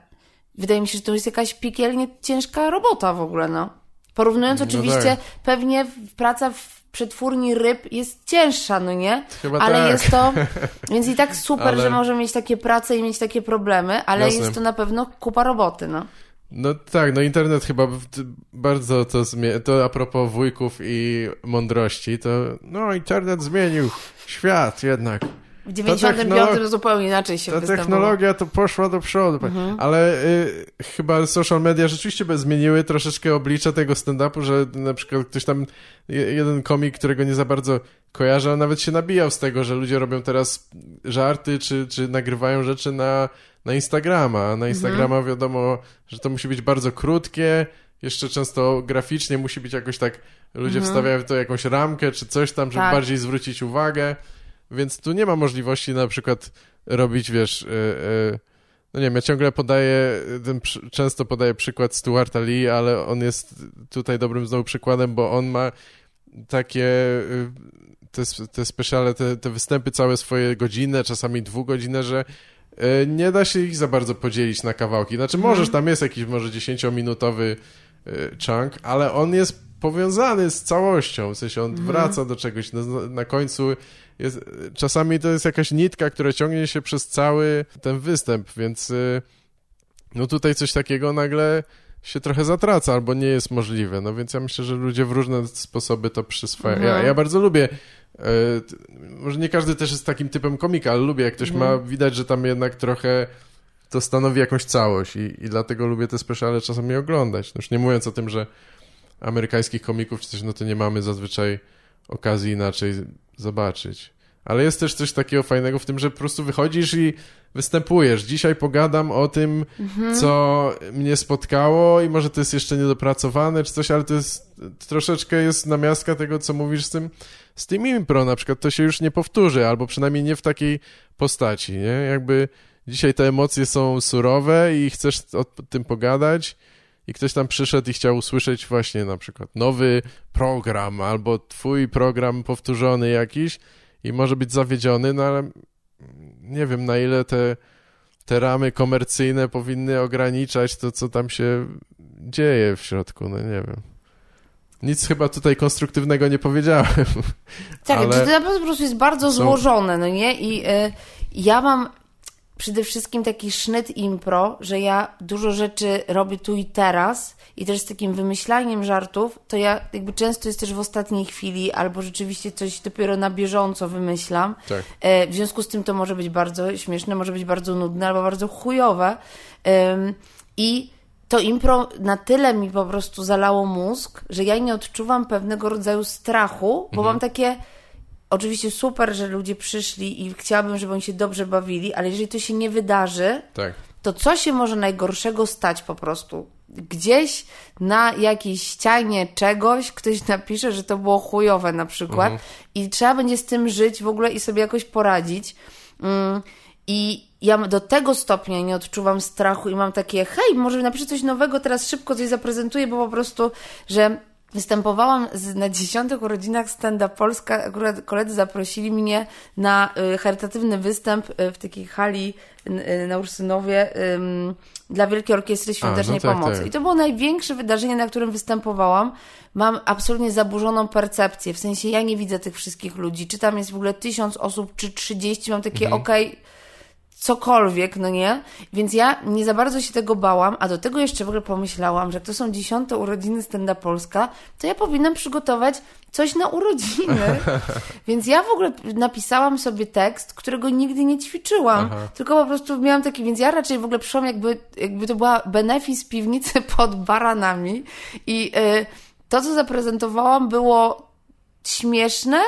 Wydaje mi się, że to jest jakaś piekielnie ciężka robota w ogóle, no. Porównując no oczywiście, tak. pewnie praca w przetwórni ryb jest cięższa, no nie? Chyba ale tak. jest to. Więc i tak super, ale... że możemy mieć takie prace i mieć takie problemy, ale Jasne. jest to na pewno kupa roboty, no. No tak, no internet chyba bardzo to zmienia. To a propos wujków i mądrości, to no internet zmienił świat jednak. W 95 to zupełnie inaczej się Ta technologia to poszła do przodu. Mhm. Ale y, chyba social media rzeczywiście by zmieniły troszeczkę oblicze tego stand-upu, że na przykład ktoś tam, jeden komik, którego nie za bardzo kojarzę, nawet się nabijał z tego, że ludzie robią teraz żarty, czy, czy nagrywają rzeczy na, na Instagrama. Na Instagrama mhm. wiadomo, że to musi być bardzo krótkie, jeszcze często graficznie musi być jakoś tak, ludzie mhm. wstawiają to jakąś ramkę, czy coś tam, żeby tak. bardziej zwrócić uwagę. Więc tu nie ma możliwości na przykład robić, wiesz, yy, yy, no nie wiem, ja ciągle podaję, ten, często podaję przykład Stuarta Lee, ale on jest tutaj dobrym znowu przykładem, bo on ma takie yy, te, te speciale, te, te występy całe swoje godzinne, czasami dwugodzinne, że nie da się ich za bardzo podzielić na kawałki. Znaczy mhm. możesz, tam jest jakiś może dziesięciominutowy chunk, ale on jest powiązany z całością, w sensie on mhm. wraca do czegoś, na, na końcu jest, czasami to jest jakaś nitka, która ciągnie się przez cały ten występ, więc y, no tutaj coś takiego nagle się trochę zatraca albo nie jest możliwe. No więc ja myślę, że ludzie w różne sposoby to przyswajają. Mhm. Ja, ja bardzo lubię y, może nie każdy też jest takim typem komika, ale lubię, jak ktoś mhm. ma, widać, że tam jednak trochę to stanowi jakąś całość i, i dlatego lubię te speciale czasami oglądać. No już nie mówiąc o tym, że amerykańskich komików czy coś, no to nie mamy zazwyczaj okazji inaczej zobaczyć. Ale jest też coś takiego fajnego w tym, że po prostu wychodzisz i występujesz. Dzisiaj pogadam o tym, mhm. co mnie spotkało i może to jest jeszcze niedopracowane czy coś, ale to jest troszeczkę jest namiastka tego, co mówisz z tym, z tym impro na przykład. To się już nie powtórzy, albo przynajmniej nie w takiej postaci, nie? Jakby dzisiaj te emocje są surowe i chcesz o tym pogadać i ktoś tam przyszedł i chciał usłyszeć właśnie na przykład nowy program albo twój program powtórzony jakiś i może być zawiedziony, no ale nie wiem na ile te, te ramy komercyjne powinny ograniczać to, co tam się dzieje w środku, no nie wiem. Nic chyba tutaj konstruktywnego nie powiedziałem. Tak, ale... to po prostu jest bardzo złożone, no nie? I y, ja mam przede wszystkim taki sznyt impro, że ja dużo rzeczy robię tu i teraz i też z takim wymyślaniem żartów, to ja jakby często jest też w ostatniej chwili albo rzeczywiście coś dopiero na bieżąco wymyślam. Tak. E, w związku z tym to może być bardzo śmieszne, może być bardzo nudne albo bardzo chujowe. I to impro na tyle mi po prostu zalało mózg, że ja nie odczuwam pewnego rodzaju strachu, bo mhm. mam takie oczywiście super, że ludzie przyszli i chciałabym, żeby oni się dobrze bawili, ale jeżeli to się nie wydarzy, Tak. to co się może najgorszego stać po prostu? Gdzieś na jakiejś ścianie czegoś ktoś napisze, że to było chujowe na przykład i trzeba będzie z tym żyć w ogóle i sobie jakoś poradzić. Mm, I ja do tego stopnia nie odczuwam strachu i mam takie, hej, może napiszę coś nowego, teraz szybko coś zaprezentuję, bo po prostu, że Występowałam z, na dziesiątych urodzinach Standa Polska. Akurat koledzy zaprosili mnie na y, charytatywny występ y, w takiej hali y, na Ursynowie ym, dla Wielkiej Orkiestry Świątecznej tak, Pomocy. tak. I to było największe wydarzenie, na którym występowałam. Mam absolutnie zaburzoną percepcję. W sensie ja nie widzę tych wszystkich ludzi. Czy tam jest w ogóle tysiąc osób, czy trzydzieści. Mam takie, okej, cokolwiek, no nie? Więc ja nie za bardzo się tego bałam, a do tego jeszcze w ogóle pomyślałam, że jak to są dziesiąte urodziny Stenda Polska, to ja powinnam przygotować coś na urodziny. Więc ja w ogóle napisałam sobie tekst, którego nigdy nie ćwiczyłam, tylko po prostu miałam taki, więc ja raczej w ogóle przyszłam jakby, jakby to była benefis piwnicy pod baranami i y, to, co zaprezentowałam było śmieszne,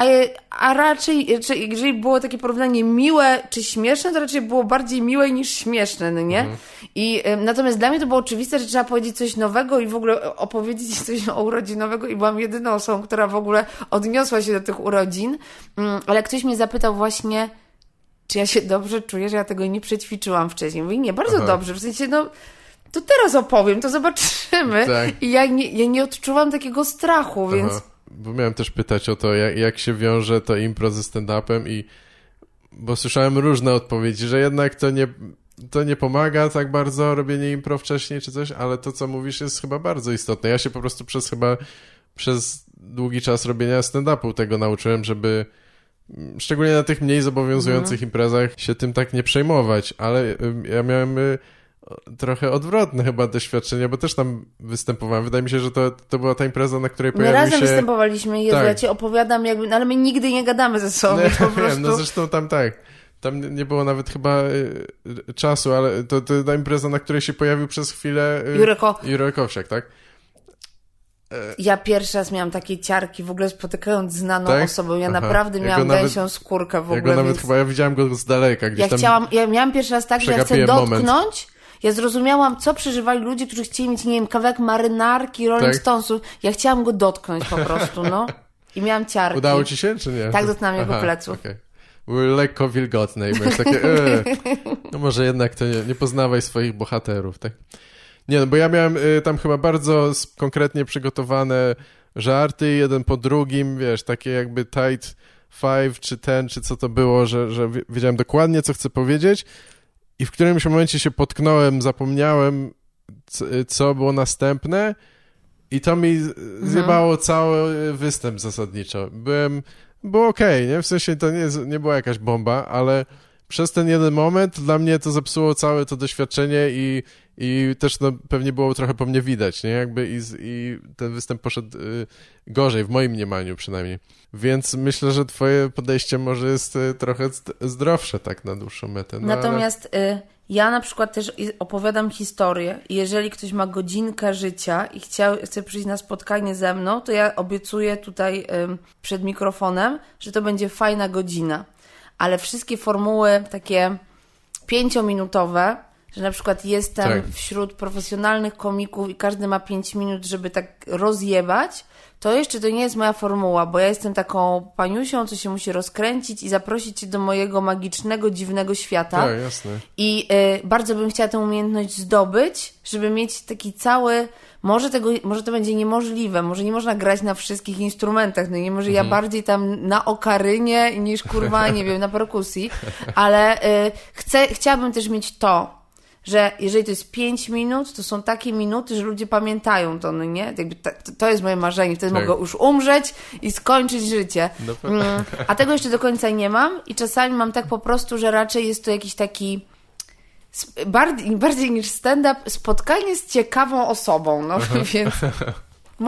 a, a raczej, czy, jeżeli było takie porównanie miłe czy śmieszne, to raczej było bardziej miłe niż śmieszne, no nie? I y, natomiast dla mnie to było oczywiste, że trzeba powiedzieć coś nowego i w ogóle opowiedzieć coś o urodzinowego i byłam jedyną osobą, która w ogóle odniosła się do tych urodzin. Mm, ale ktoś mnie zapytał właśnie, czy ja się dobrze czuję, że ja tego nie przećwiczyłam wcześniej. Mówię, nie, bardzo Aha. dobrze, w sensie, no, to teraz opowiem, to zobaczymy. Tak. I ja nie, ja nie odczuwam takiego strachu, więc... Bo miałem też pytać o to, jak, jak się wiąże to impro ze stand-upem i bo słyszałem różne odpowiedzi, że jednak to nie, to nie pomaga tak bardzo robienie impro wcześniej czy coś, ale to, co mówisz, jest chyba bardzo istotne. Ja się po prostu przez chyba przez długi czas robienia stand-upu tego nauczyłem, żeby mm, szczególnie na tych mniej zobowiązujących imprezach się tym tak nie przejmować, ale ja miałem y, trochę odwrotne chyba doświadczenie, bo też tam występowałem. Wydaje mi się, że to, to była ta impreza, na której My pojawił razem się... występowaliśmy, Jezu, Tak. ja ci opowiadam jakby, no ale my nigdy nie gadamy ze sobą, więc po Nie, prostu... no zresztą tam tak. Tam nie- nie było nawet chyba y, y, czasu, ale to, to ta impreza, na której się pojawił przez chwilę y, Jurek O- Jurek Owsiak, tak? Ja pierwszy raz miałam takie ciarki, w ogóle spotykając znaną Tak? osobę, ja Aha. naprawdę Ja miałam nawet- gęsią skórkę w Ja ogóle, go nawet więc... chyba, ja widziałem go z daleka, gdzieś Ja tam... chciałam, ja miałam pierwszy raz tak, że ja chcę Przegapiłem moment. Ja zrozumiałam, co przeżywali ludzie, którzy chcieli mieć, nie wiem, kawałek marynarki, Rolling Tak? Stonesów. Ja chciałam go dotknąć po prostu, no. I miałam ciarki. Udało ci się, czy nie? Tak, dotknęłam jego pleców. okej. Były lekko wilgotne i byłem takie, e, no może jednak to nie, nie poznawaj swoich bohaterów, tak? Nie, no bo ja miałem y, tam chyba bardzo konkretnie przygotowane żarty, jeden po drugim, wiesz, takie jakby tight five, czy ten, czy co to było, że, że wi- wiedziałem dokładnie, co chcę powiedzieć i w którymś momencie się potknąłem, zapomniałem, co, było następne i to mi z- zjebało cały występ zasadniczo. Byłem, było okej, nie? W sensie to nie, nie była jakaś bomba, ale przez ten jeden moment dla mnie to zepsuło całe to doświadczenie i, i też no, pewnie było trochę po mnie widać, nie? Jakby i, i ten występ poszedł y, gorzej, w moim mniemaniu przynajmniej. Więc myślę, że twoje podejście może jest y, trochę zd- zdrowsze tak na dłuższą metę. No, Natomiast y, ja na przykład też opowiadam historię. Jeżeli ktoś ma godzinkę życia i chciał, chce przyjść na spotkanie ze mną, to ja obiecuję tutaj przed mikrofonem, że to będzie fajna godzina. Ale wszystkie formuły takie pięciominutowe, że na przykład jestem Tak. wśród profesjonalnych komików i każdy ma pięć minut, żeby tak rozjebać, to jeszcze to nie jest moja formuła, bo ja jestem taką paniusią, co się musi rozkręcić i zaprosić cię do mojego magicznego, dziwnego świata. Tak, jasne. I y, bardzo bym chciała tę umiejętność zdobyć, żeby mieć taki cały. Może, tego, może to będzie niemożliwe, może nie można grać na wszystkich instrumentach, no nie może ja bardziej tam na okarynie niż kurwa, nie wiem, na perkusji, ale y, chcę, chciałabym też mieć to, że jeżeli to jest 5 minut, to są takie minuty, że ludzie pamiętają to, no nie? Jakby to, to jest moje marzenie, wtedy Tak. mogę już umrzeć i skończyć życie. No. Mm, a tego jeszcze do końca nie mam i czasami mam tak po prostu, że raczej jest to jakiś taki bardziej, bardziej niż stand-up spotkanie z ciekawą osobą, no więc...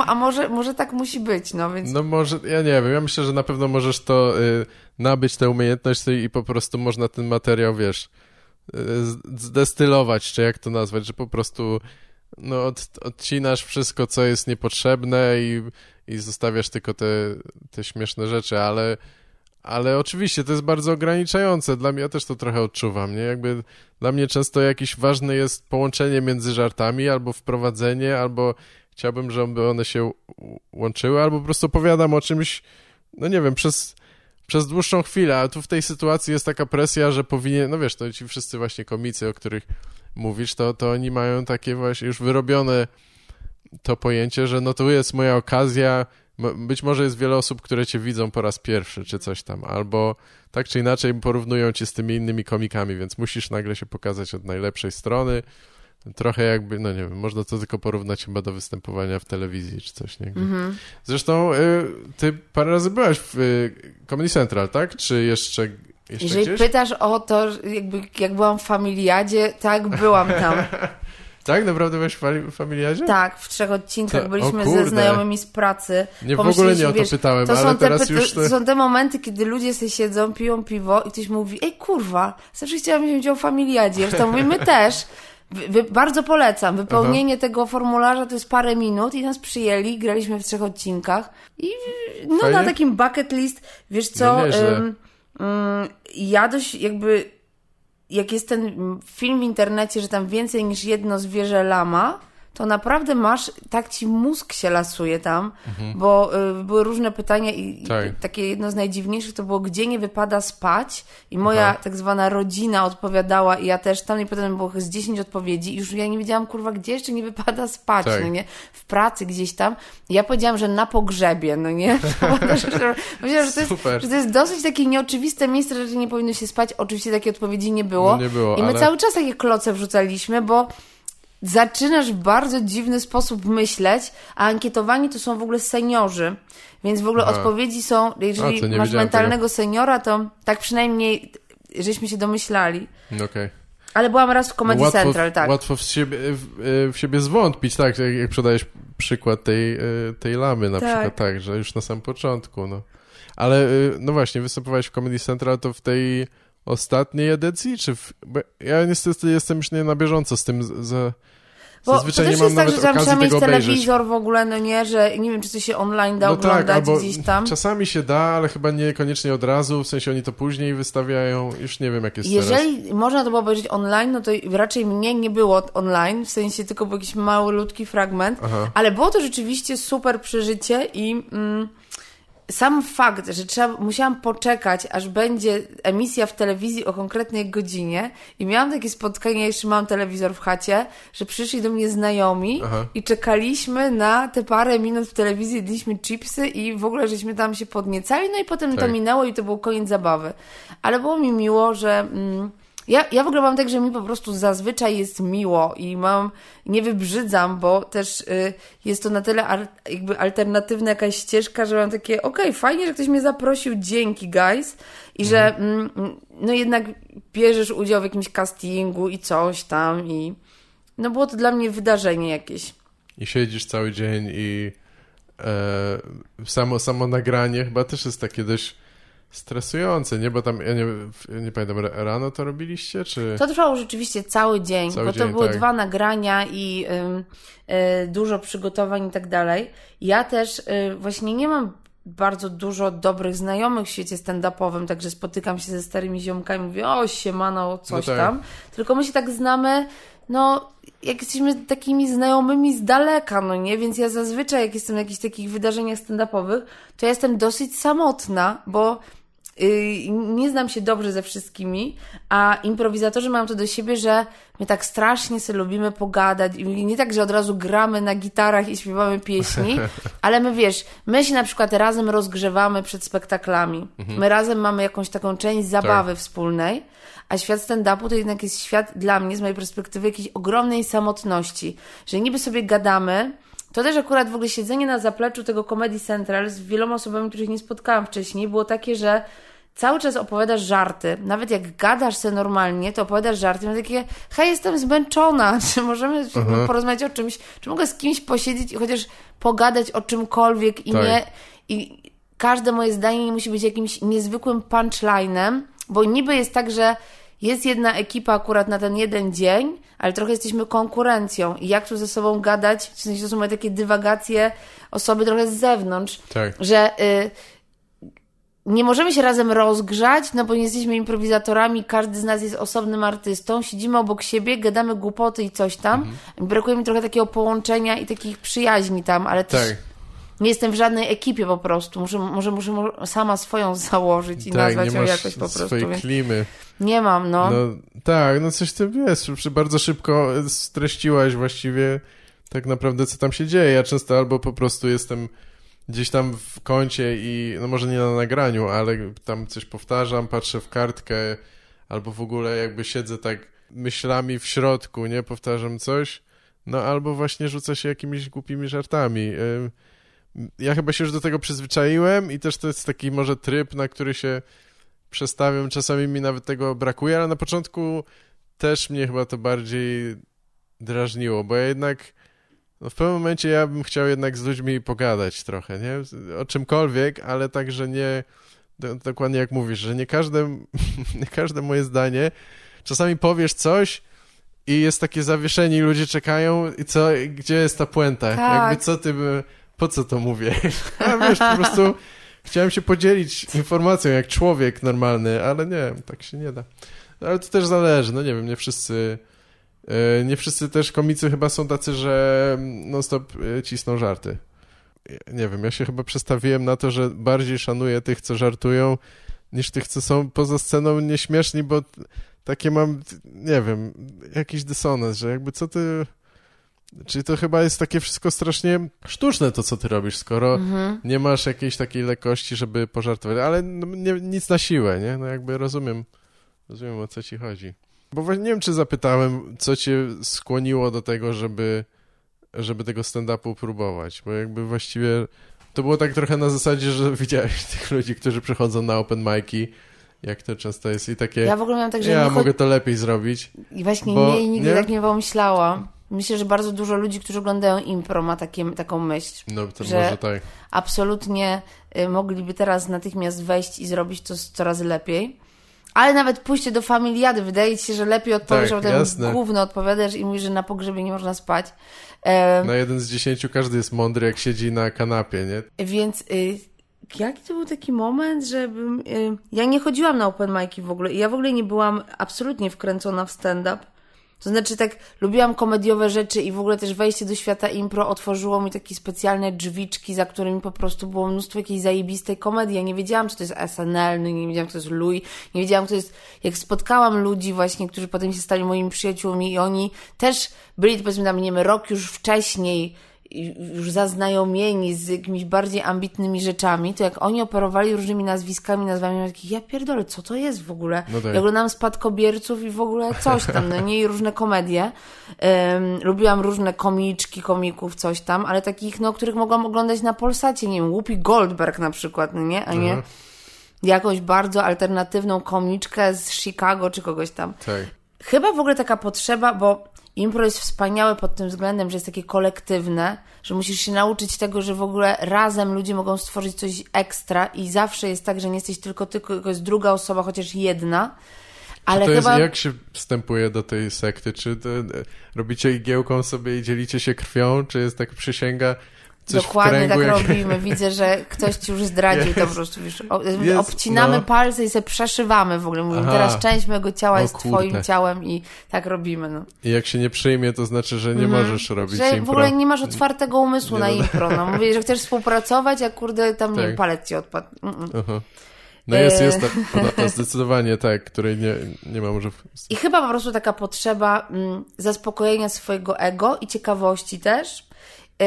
A może, może tak musi być, no więc... No może, ja nie wiem, ja myślę, że na pewno możesz to y, nabyć tę umiejętność i po prostu można ten materiał, wiesz, zdestylować, czy jak to nazwać, że po prostu no, od, odcinasz wszystko, co jest niepotrzebne i, i zostawiasz tylko te, te śmieszne rzeczy, ale, ale oczywiście to jest bardzo ograniczające. Dla mnie ja też to trochę odczuwam, nie? Jakby dla mnie często jakieś ważne jest połączenie między żartami, albo wprowadzenie, albo chciałbym, żeby one się łączyły, albo po prostu opowiadam o czymś, no nie wiem, przez, przez dłuższą chwilę, ale tu w tej sytuacji jest taka presja, że powinien, no wiesz, to ci wszyscy właśnie komicy, o których mówisz, to, to oni mają takie właśnie już wyrobione to pojęcie, że no to jest moja okazja, być może jest wiele osób, które cię widzą po raz pierwszy, czy coś tam, albo tak czy inaczej porównują cię z tymi innymi komikami, więc musisz nagle się pokazać od najlepszej strony, trochę jakby, no nie wiem, można to tylko porównać chyba do występowania w telewizji czy coś, nie? Mm-hmm. Zresztą y, ty parę razy byłaś w y, Comedy Central, tak? Czy jeszcze, jeszcze Jeżeli gdzieś? pytasz o to, jakby jak byłam w Familiadzie, tak, byłam tam. tak? Naprawdę byłaś w Familiadzie? Tak, w trzech odcinkach byliśmy ze znajomymi z pracy. Nie, w ogóle nie o to wiesz, pytałem, to ale teraz te, już... To... to są te momenty, kiedy ludzie sobie siedzą, piją piwo i ktoś mówi, ej kurwa, zawsze chciałam wziąć udział w Familiadzie. Zresztą mówimy też. Wy, bardzo polecam. Wypełnienie Aha. tego formularza to jest parę minut i nas przyjęli, graliśmy w trzech odcinkach i no Fajnie? na takim bucket list, wiesz co, ym, ja dość jakby jak jest ten film w internecie, że tam więcej niż jedno zwierzę lama, to naprawdę masz, tak ci mózg się lasuje tam, mhm. bo y, były różne pytania i, tak. i, takie jedno z najdziwniejszych to było, gdzie nie wypada spać i moja Aha. tak zwana rodzina odpowiadała i ja też tam i potem było z 10 odpowiedzi i już ja nie wiedziałam, kurwa, gdzie jeszcze nie wypada spać, tak. no nie? W pracy gdzieś tam. Ja powiedziałam, że na pogrzebie, no nie? Myślałam, że to, jest, że to jest dosyć takie nieoczywiste miejsce, że nie powinno się spać. Oczywiście takiej odpowiedzi nie było. No nie było I my ale... cały czas takie kloce wrzucaliśmy, bo zaczynasz w bardzo dziwny sposób myśleć, a ankietowani to są w ogóle seniorzy. Więc w ogóle Aha. odpowiedzi są, jeżeli a, masz mentalnego tego. seniora, to tak przynajmniej żeśmy się domyślali. Okej. Okay. Ale byłam raz w Comedy no łatwo, Central, tak. Łatwo w siebie, w, w siebie zwątpić, tak, jak, jak podajesz przykład tej, e, tej lamy na tak. przykład, tak, że już na samym początku, no. Ale, e, no właśnie, występowałeś w Comedy Central, to w tej ostatniej edycji, czy w, ja niestety jestem już nie na bieżąco z tym, za, bo Zazwyczaj to też nie jest tak, że trzeba mieć telewizor w ogóle, no nie, że nie wiem, czy to się online da no tak, oglądać tak, gdzieś tam. Czasami się da, ale chyba niekoniecznie od razu, w sensie oni to później wystawiają, już nie wiem jak jest Jeżeli teraz. można to było obejrzeć online, no to raczej mnie nie było online, w sensie tylko był jakiś mały, ludki fragment, Aha. ale było to rzeczywiście super przeżycie i... Mm, sam fakt, że trzeba, musiałam poczekać, aż będzie emisja w telewizji o konkretnej godzinie i miałam takie spotkanie, jeszcze mam telewizor w chacie, że przyszli do mnie znajomi Aha. i czekaliśmy na te parę minut w telewizji, jedliśmy chipsy i w ogóle żeśmy tam się podniecali, no i potem tak. to minęło i to był koniec zabawy. Ale było mi miło, że... Mm, ja, ja w ogóle mam tak, że mi po prostu zazwyczaj jest miło i mam, nie wybrzydzam, bo też y, jest to na tyle ar, jakby alternatywna jakaś ścieżka, że mam takie, okej, okay, fajnie, że ktoś mnie zaprosił, dzięki guys i że mhm. mm, no jednak bierzesz udział w jakimś castingu i coś tam i no było to dla mnie wydarzenie jakieś. I siedzisz cały dzień i e, samo, samo nagranie chyba też jest takie dość stresujące, nie? Bo tam, ja nie, nie pamiętam, rano to robiliście, czy... To trwało rzeczywiście cały dzień, cały bo to były tak. dwa nagrania i y, y, dużo przygotowań i tak dalej. Ja też y, właśnie nie mam bardzo dużo dobrych znajomych w świecie stand-upowym, także spotykam się ze starymi ziomkami mówię, o siemano, coś no tak. tam. Tylko my się tak znamy, no, jak jesteśmy takimi znajomymi z daleka, no nie? Więc ja zazwyczaj, jak jestem na jakichś takich wydarzeniach stand-upowych, to ja jestem dosyć samotna, bo nie znam się dobrze ze wszystkimi, a improwizatorzy mają to do siebie, że my tak strasznie sobie lubimy pogadać i nie tak, że od razu gramy na gitarach i śpiewamy pieśni, ale my wiesz, my się na przykład razem rozgrzewamy przed spektaklami. Mhm. My razem mamy jakąś taką część zabawy tak. wspólnej, a świat stand-upu to jednak jest świat dla mnie, z mojej perspektywy, jakiejś ogromnej samotności, że niby sobie gadamy, to też akurat w ogóle siedzenie na zapleczu tego Comedy Central z wieloma osobami, których nie spotkałam wcześniej, było takie, że cały czas opowiadasz żarty. Nawet jak gadasz sobie normalnie, to opowiadasz żarty. Mam takie, hej, jestem zmęczona, czy możemy uh-huh. porozmawiać o czymś, czy mogę z kimś posiedzieć i chociaż pogadać o czymkolwiek i tak. nie... I każde moje zdanie nie musi być jakimś niezwykłym punchlinem, bo niby jest tak, że jest jedna ekipa akurat na ten jeden dzień, ale trochę jesteśmy konkurencją i jak tu ze sobą gadać, w sensie to są moje takie dywagacje osoby trochę z zewnątrz, Tak. że y, nie możemy się razem rozgrzać, no bo nie jesteśmy improwizatorami, każdy z nas jest osobnym artystą, siedzimy obok siebie, gadamy głupoty i coś tam. Mhm. Brakuje mi trochę takiego połączenia i takich przyjaźni tam, ale też Tak. nie jestem w żadnej ekipie po prostu. Muszę, może muszę sama swoją założyć i Tak, nazwać ją jakoś po prostu. swojej Więc klimy. nie mam, no. No tak, no coś ty wiesz, bardzo szybko streściłaś właściwie tak naprawdę, co tam się dzieje. Ja często albo po prostu jestem gdzieś tam w kącie i, no może nie na nagraniu, ale tam coś powtarzam, patrzę w kartkę, albo w ogóle jakby siedzę tak myślami w środku, nie? Powtarzam coś, no albo właśnie rzucę się jakimiś głupimi żartami. Ja chyba się już do tego przyzwyczaiłem i też to jest taki może tryb, na który się przestawiam. Czasami mi nawet tego brakuje, ale na początku też mnie chyba to bardziej drażniło, bo ja jednak no w pewnym momencie ja bym chciał jednak z ludźmi pogadać trochę, nie? O czymkolwiek, ale tak, że nie do, dokładnie jak mówisz, że nie każde, nie każde moje zdanie czasami powiesz coś i jest takie zawieszenie i ludzie czekają i co, gdzie jest ta puenta? Tak. Jakby co ty by, po co to mówię? A wiesz, po prostu chciałem się podzielić informacją jak człowiek normalny, ale nie, tak się nie da. Ale to też zależy, no nie wiem, nie wszyscy nie wszyscy też komicy chyba są tacy, że non stop e, cisną żarty. Nie wiem, ja się chyba przestawiłem na to, że bardziej szanuję tych, co żartują, niż tych, co są poza sceną nieśmieszni, bo takie mam, nie wiem, jakiś dysonans, że jakby co ty... Czyli to chyba jest takie wszystko strasznie sztuczne to, co ty robisz, skoro Mhm. nie masz jakiejś takiej lekkości, żeby pożartować, ale no, nie, nic na siłę, nie? No jakby rozumiem, rozumiem o co ci chodzi. Bo właśnie nie wiem, czy zapytałem, co cię skłoniło do tego, żeby, żeby tego stand-upu próbować, bo jakby właściwie to było tak trochę na zasadzie, że widziałeś tych ludzi, którzy przychodzą na open mic'i, jak to często jest i takie, Ja ja, w ogóle miałam tak, że chodzi... mogę to lepiej zrobić. I właśnie bo- nie, i nigdy nie? tak nie pomyślałam. Myślę, że bardzo dużo ludzi, którzy oglądają impro ma takie, taką myśl. No to Że- może tak. absolutnie y, mogliby teraz natychmiast wejść i zrobić to coraz lepiej. Ale nawet pójście do familiady, wydaje ci się, że lepiej odpowiesz, Tak, potem jasne. gówno odpowiadasz i mówisz, że na pogrzebie nie można spać. E, Na jeden z dziesięciu każdy jest mądry, jak siedzi na kanapie, nie? Więc y, jaki to był taki moment, żebym... Y, ja nie chodziłam na open mic'i w ogóle i ja w ogóle nie byłam absolutnie wkręcona w stand-up. To znaczy tak, lubiłam komediowe rzeczy i w ogóle też wejście do świata impro otworzyło mi takie specjalne drzwiczki, za którymi po prostu było mnóstwo jakiejś zajebistej komedii. Ja nie wiedziałam, czy to jest SNL, no nie wiedziałam, kto to jest Louis, nie wiedziałam, to jest... Jak spotkałam ludzi właśnie, którzy potem się stali moimi przyjaciółmi i oni też byli, powiedzmy tam, nie wiem, rok już wcześniej już zaznajomieni z jakimiś bardziej ambitnymi rzeczami, to jak oni operowali różnymi nazwiskami, nazwami, ja takich, ja pierdolę, co to jest w ogóle? No tak. Ja oglądam Spadkobierców i w ogóle coś tam, no nie, i różne komedie. Em, lubiłam różne komiczki, komików, coś tam, ale takich, no, których mogłam oglądać na Polsacie, nie wiem, Whoopi Goldberg na przykład, no nie, a nie Aha. jakąś bardzo alternatywną komiczkę z Chicago czy kogoś tam. Tak. Chyba w ogóle taka potrzeba, bo impro jest wspaniałe pod tym względem, że jest takie kolektywne, że musisz się nauczyć tego, że w ogóle razem ludzie mogą stworzyć coś ekstra i zawsze jest tak, że nie jesteś tylko ty, tylko jest druga osoba, chociaż jedna. Ale to chyba... jest, jak się wstępuje do tej sekty? Czy to, e, robicie igiełką sobie i dzielicie się krwią? Czy jest tak przysięga coś Dokładnie tak robimy. Widzę, że ktoś ci już zdradził to po prostu. Wiesz, Jest, obcinamy no. palce i sobie przeszywamy w ogóle. Mówimy, Aha. teraz część mojego ciała O jest kurde. twoim ciałem i tak robimy. No. I jak się nie przyjmie, to znaczy, że nie możesz robić. Że impro. w ogóle nie masz otwartego umysłu Nie na no. impro. No. Mówię, że chcesz współpracować, a kurde, tam Tak. palec ci odpadł. Mm-mm. Aha. No jest, jest ta, ta, ta zdecydowanie tak, której nie, nie ma może... I chyba po prostu taka potrzeba mm, zaspokojenia swojego ego i ciekawości też. Yy,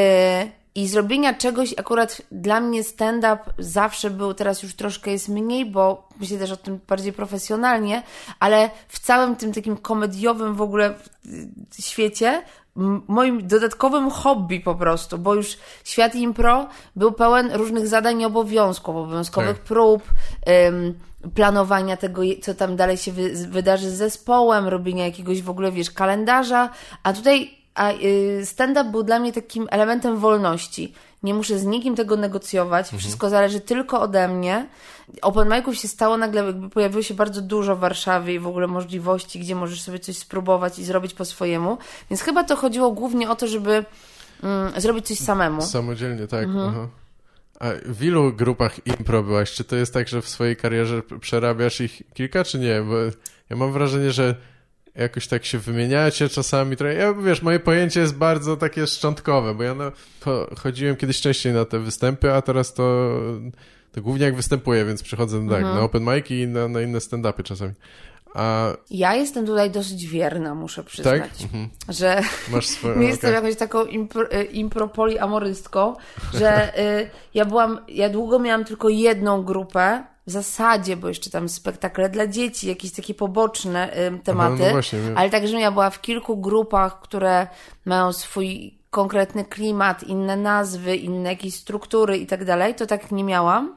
I zrobienia czegoś, akurat dla mnie stand-up zawsze był, teraz już troszkę jest mniej, bo myślę też o tym bardziej profesjonalnie, ale w całym tym takim komediowym w ogóle y, świecie moim dodatkowym hobby po prostu, bo już świat impro był pełen różnych zadań i obowiązków, obowiązkowych Tak. prób, ym, planowania tego, co tam dalej się wy, wydarzy z zespołem, robienia jakiegoś w ogóle, wiesz, kalendarza, a tutaj a, y, stand-up był dla mnie takim elementem wolności. nie muszę z nikim tego negocjować, wszystko zależy tylko ode mnie. Open mic'ów się stało nagle, jakby pojawiło się bardzo dużo w Warszawie i w ogóle możliwości, gdzie możesz sobie coś spróbować i zrobić po swojemu. Więc chyba to chodziło głównie o to, żeby mm, zrobić coś samemu. Samodzielnie, tak. Aha. A w ilu grupach impro byłaś? Czy to jest tak, że w swojej karierze przerabiasz ich kilka, czy nie? Bo ja mam wrażenie, że jakoś tak się wymieniacie czasami. Trochę, ja, wiesz, moje pojęcie jest bardzo takie szczątkowe, bo ja no, cho- chodziłem kiedyś częściej na te występy, a teraz to, to głównie jak występuję, więc przychodzę tak, na open mic i na, na inne stand-upy czasami. A Ja jestem tutaj dosyć wierna, muszę tak? przyznać, Mhm. że Masz swoje... jestem okej. jakąś taką impro, y, impropoliamorystką, że y, ja byłam, ja długo miałam tylko jedną grupę, w zasadzie, bo jeszcze tam spektakle dla dzieci, jakieś takie poboczne y, tematy, no właśnie, wiem. ale także ja była w kilku grupach, które mają swój konkretny klimat, inne nazwy, inne jakieś struktury i tak dalej, to tak nie miałam.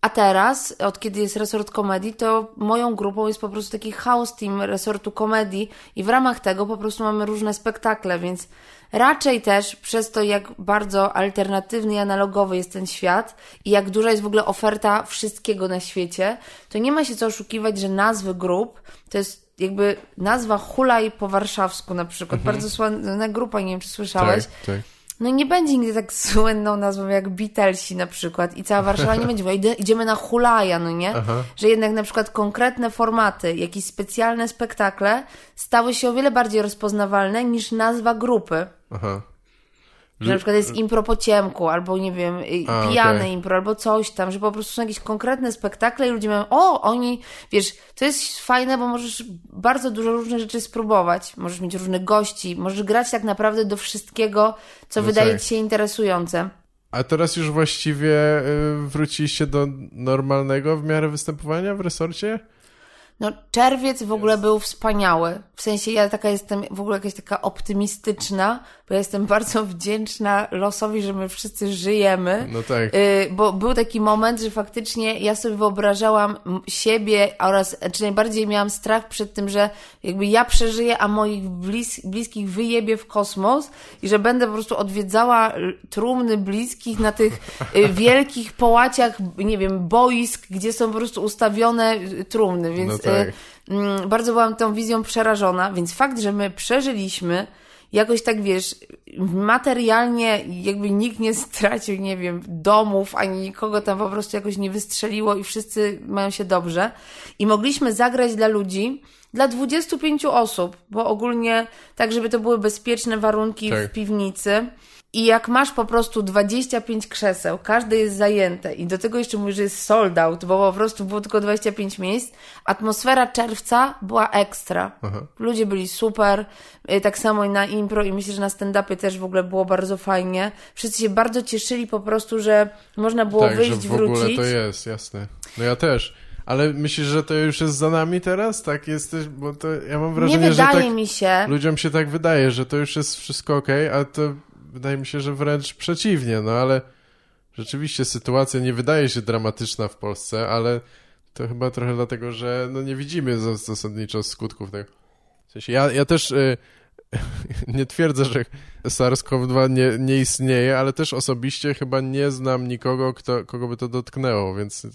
A teraz, od kiedy jest resort komedii, to moją grupą jest po prostu taki house team resortu komedii i w ramach tego po prostu mamy różne spektakle, więc raczej też przez to, jak bardzo alternatywny i analogowy jest ten świat i jak duża jest w ogóle oferta wszystkiego na świecie, to nie ma się co oszukiwać, że nazwy grup to jest jakby nazwa Hulaj po warszawsku na przykład. Bardzo słynna grupa, nie wiem czy słyszałeś. Tak, tak. No nie będzie nigdy tak słynną nazwą jak Beatlesi na przykład i cała Warszawa nie będzie "Idę- idziemy na hulaja, no nie? Aha. Że jednak na przykład konkretne formaty, jakieś specjalne spektakle stały się o wiele bardziej rozpoznawalne niż nazwa grupy. Aha. Że na przykład jest impro po ciemku, albo nie wiem, y, A, pijane okej. impro, albo coś tam, że po prostu są jakieś konkretne spektakle i ludzie mają, o, oni, wiesz, to jest fajne, bo możesz bardzo dużo różnych rzeczy spróbować, możesz mieć różnych gości, możesz grać tak naprawdę do wszystkiego, co No wydaje tak. ci się interesujące. A teraz już właściwie y, wróciliście do normalnego w miarę występowania w resorcie? No, czerwiec w ogóle był wspaniały. W sensie ja taka jestem w ogóle jakaś taka optymistyczna, bo ja jestem bardzo wdzięczna losowi, że my wszyscy żyjemy. No tak. Y, bo był taki moment, że faktycznie ja sobie wyobrażałam siebie oraz, czy najbardziej miałam strach przed tym, że jakby ja przeżyję, a moich blis, bliskich wyjebie w kosmos i że będę po prostu odwiedzała trumny bliskich na tych y, wielkich połaciach, nie wiem, boisk, gdzie są po prostu ustawione y, trumny, więc No tak. Mm, bardzo byłam tą wizją przerażona, więc fakt, że my przeżyliśmy, jakoś tak wiesz, materialnie jakby nikt nie stracił, nie wiem, domów, ani nikogo tam po prostu jakoś nie wystrzeliło i wszyscy mają się dobrze. I mogliśmy zagrać dla ludzi, dla 25 osób, bo ogólnie tak, żeby to były bezpieczne warunki Tak. w piwnicy. I jak masz po prostu 25 krzeseł, każde jest zajęte i do tego jeszcze mówisz, że jest sold out, bo po prostu było tylko 25 miejsc, atmosfera czerwca była ekstra. Aha. Ludzie byli super, y, tak samo i na impro i myślę, że na stand-upie też w ogóle było bardzo fajnie. Wszyscy się bardzo cieszyli po prostu, że można było tak, wyjść, że w ogóle wrócić. to jest, jasne. No ja też. Ale myślisz, że to już jest za nami teraz? Tak jesteś, bo to ja mam Nie wrażenie, że wydaje tak mi się, ludziom się tak wydaje, że to już jest wszystko okej, a to wydaje mi się, że wręcz przeciwnie, no ale rzeczywiście sytuacja nie wydaje się dramatyczna w Polsce, ale to chyba trochę dlatego, że no nie widzimy zas- zasadniczo skutków tego. W sensie ja, ja też y, nie twierdzę, że SARS-CoV-2 nie, nie istnieje, ale też osobiście chyba nie znam nikogo, kto, kogo by to dotknęło, więc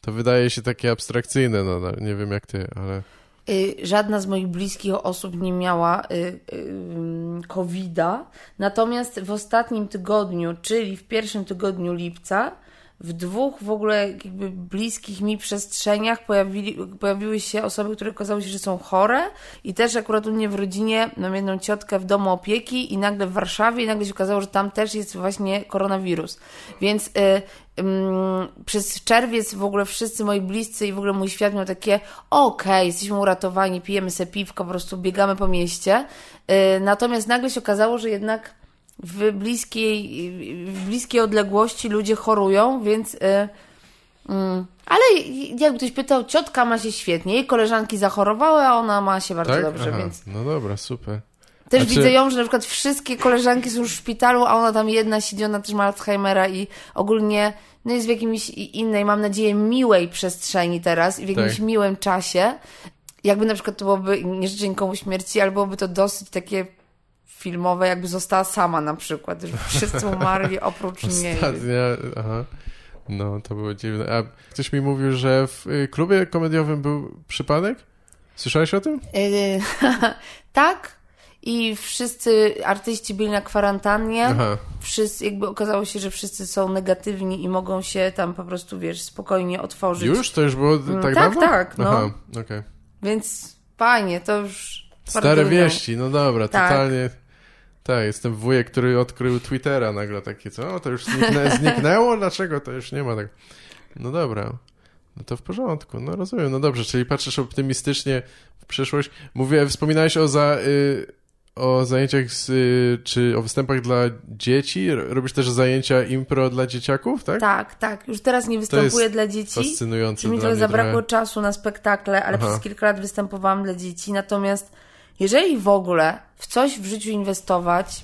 to wydaje się takie abstrakcyjne, no, no nie wiem jak ty, ale... y, żadna z moich bliskich osób nie miała y, y, COVID-a. Natomiast w ostatnim tygodniu, czyli w pierwszym tygodniu lipca, w dwóch w ogóle jakby bliskich mi przestrzeniach pojawili, pojawiły się osoby, które okazało się, że są chore i też akurat u mnie w rodzinie mam jedną ciotkę w domu opieki i nagle w Warszawie i nagle się okazało, że tam też jest właśnie koronawirus. Więc y, przez czerwiec w ogóle wszyscy moi bliscy i w ogóle mój świat miał takie okej, jesteśmy uratowani, pijemy se piwko, po prostu biegamy po mieście. Y, natomiast nagle się okazało, że jednak w bliskiej, w bliskiej odległości ludzie chorują, więc. Y, mm, ale jakby ktoś pytał, ciotka ma się świetnie, jej koleżanki zachorowały, a ona ma się bardzo Tak? dobrze, Aha, więc. No dobra, super. Też A czy- widzę ją, że na przykład wszystkie koleżanki są już w szpitalu, a ona tam jedna siedzi, ona też ma Alzheimera i ogólnie no jest w jakimś innej, mam nadzieję, miłej przestrzeni teraz i w jakimś Tak. miłym czasie. Jakby na przykład to byłoby, nie życzę nikomu śmierci, ale byłoby to dosyć takie filmowe, jakby została sama na przykład, że wszyscy umarli oprócz niej. Ostatnia, aha. No, to było dziwne. A ktoś mi mówił, że w y, klubie komediowym był przypadek? Słyszałeś o tym? Yy, tak. I wszyscy artyści byli na kwarantannie. Aha. Wszyscy, jakby okazało się, że wszyscy są negatywni i mogą się tam po prostu, wiesz, spokojnie otworzyć. Już? To już było tak tak, dawno? tak, no. Aha, okej. Więc fajnie, to już. Stare wieści, no dobra, Tak. totalnie. Tak, jestem wujek, który odkrył Twittera nagle takie, co? O, to już zniknę, zniknęło? Dlaczego to już nie ma tak? No dobra. No to w porządku, no rozumiem. No dobrze, czyli patrzysz optymistycznie w przyszłość. Mówię, wspominałeś o za... Y, o zajęciach z, y, czy o występach dla dzieci. Robisz też zajęcia impro dla dzieciaków, tak? Tak, tak. Już teraz nie występuję dla dzieci. Fascynujące mi mnie zabrakło trochę. czasu na spektakle, ale Aha. przez kilka lat występowałam dla dzieci. Natomiast jeżeli w ogóle w coś w życiu inwestować,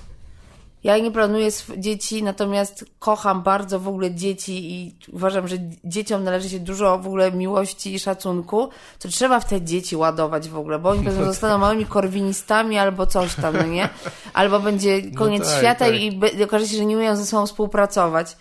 ja nie planuję dzieci, natomiast kocham bardzo w ogóle dzieci i uważam, że dzieciom należy się dużo w ogóle miłości i szacunku, to trzeba w te dzieci ładować w ogóle, bo oni pewnie zostaną małymi korwinistami albo coś tam, no nie? Albo będzie koniec tak, świata tak. i okaże się, że nie umieją ze sobą współpracować.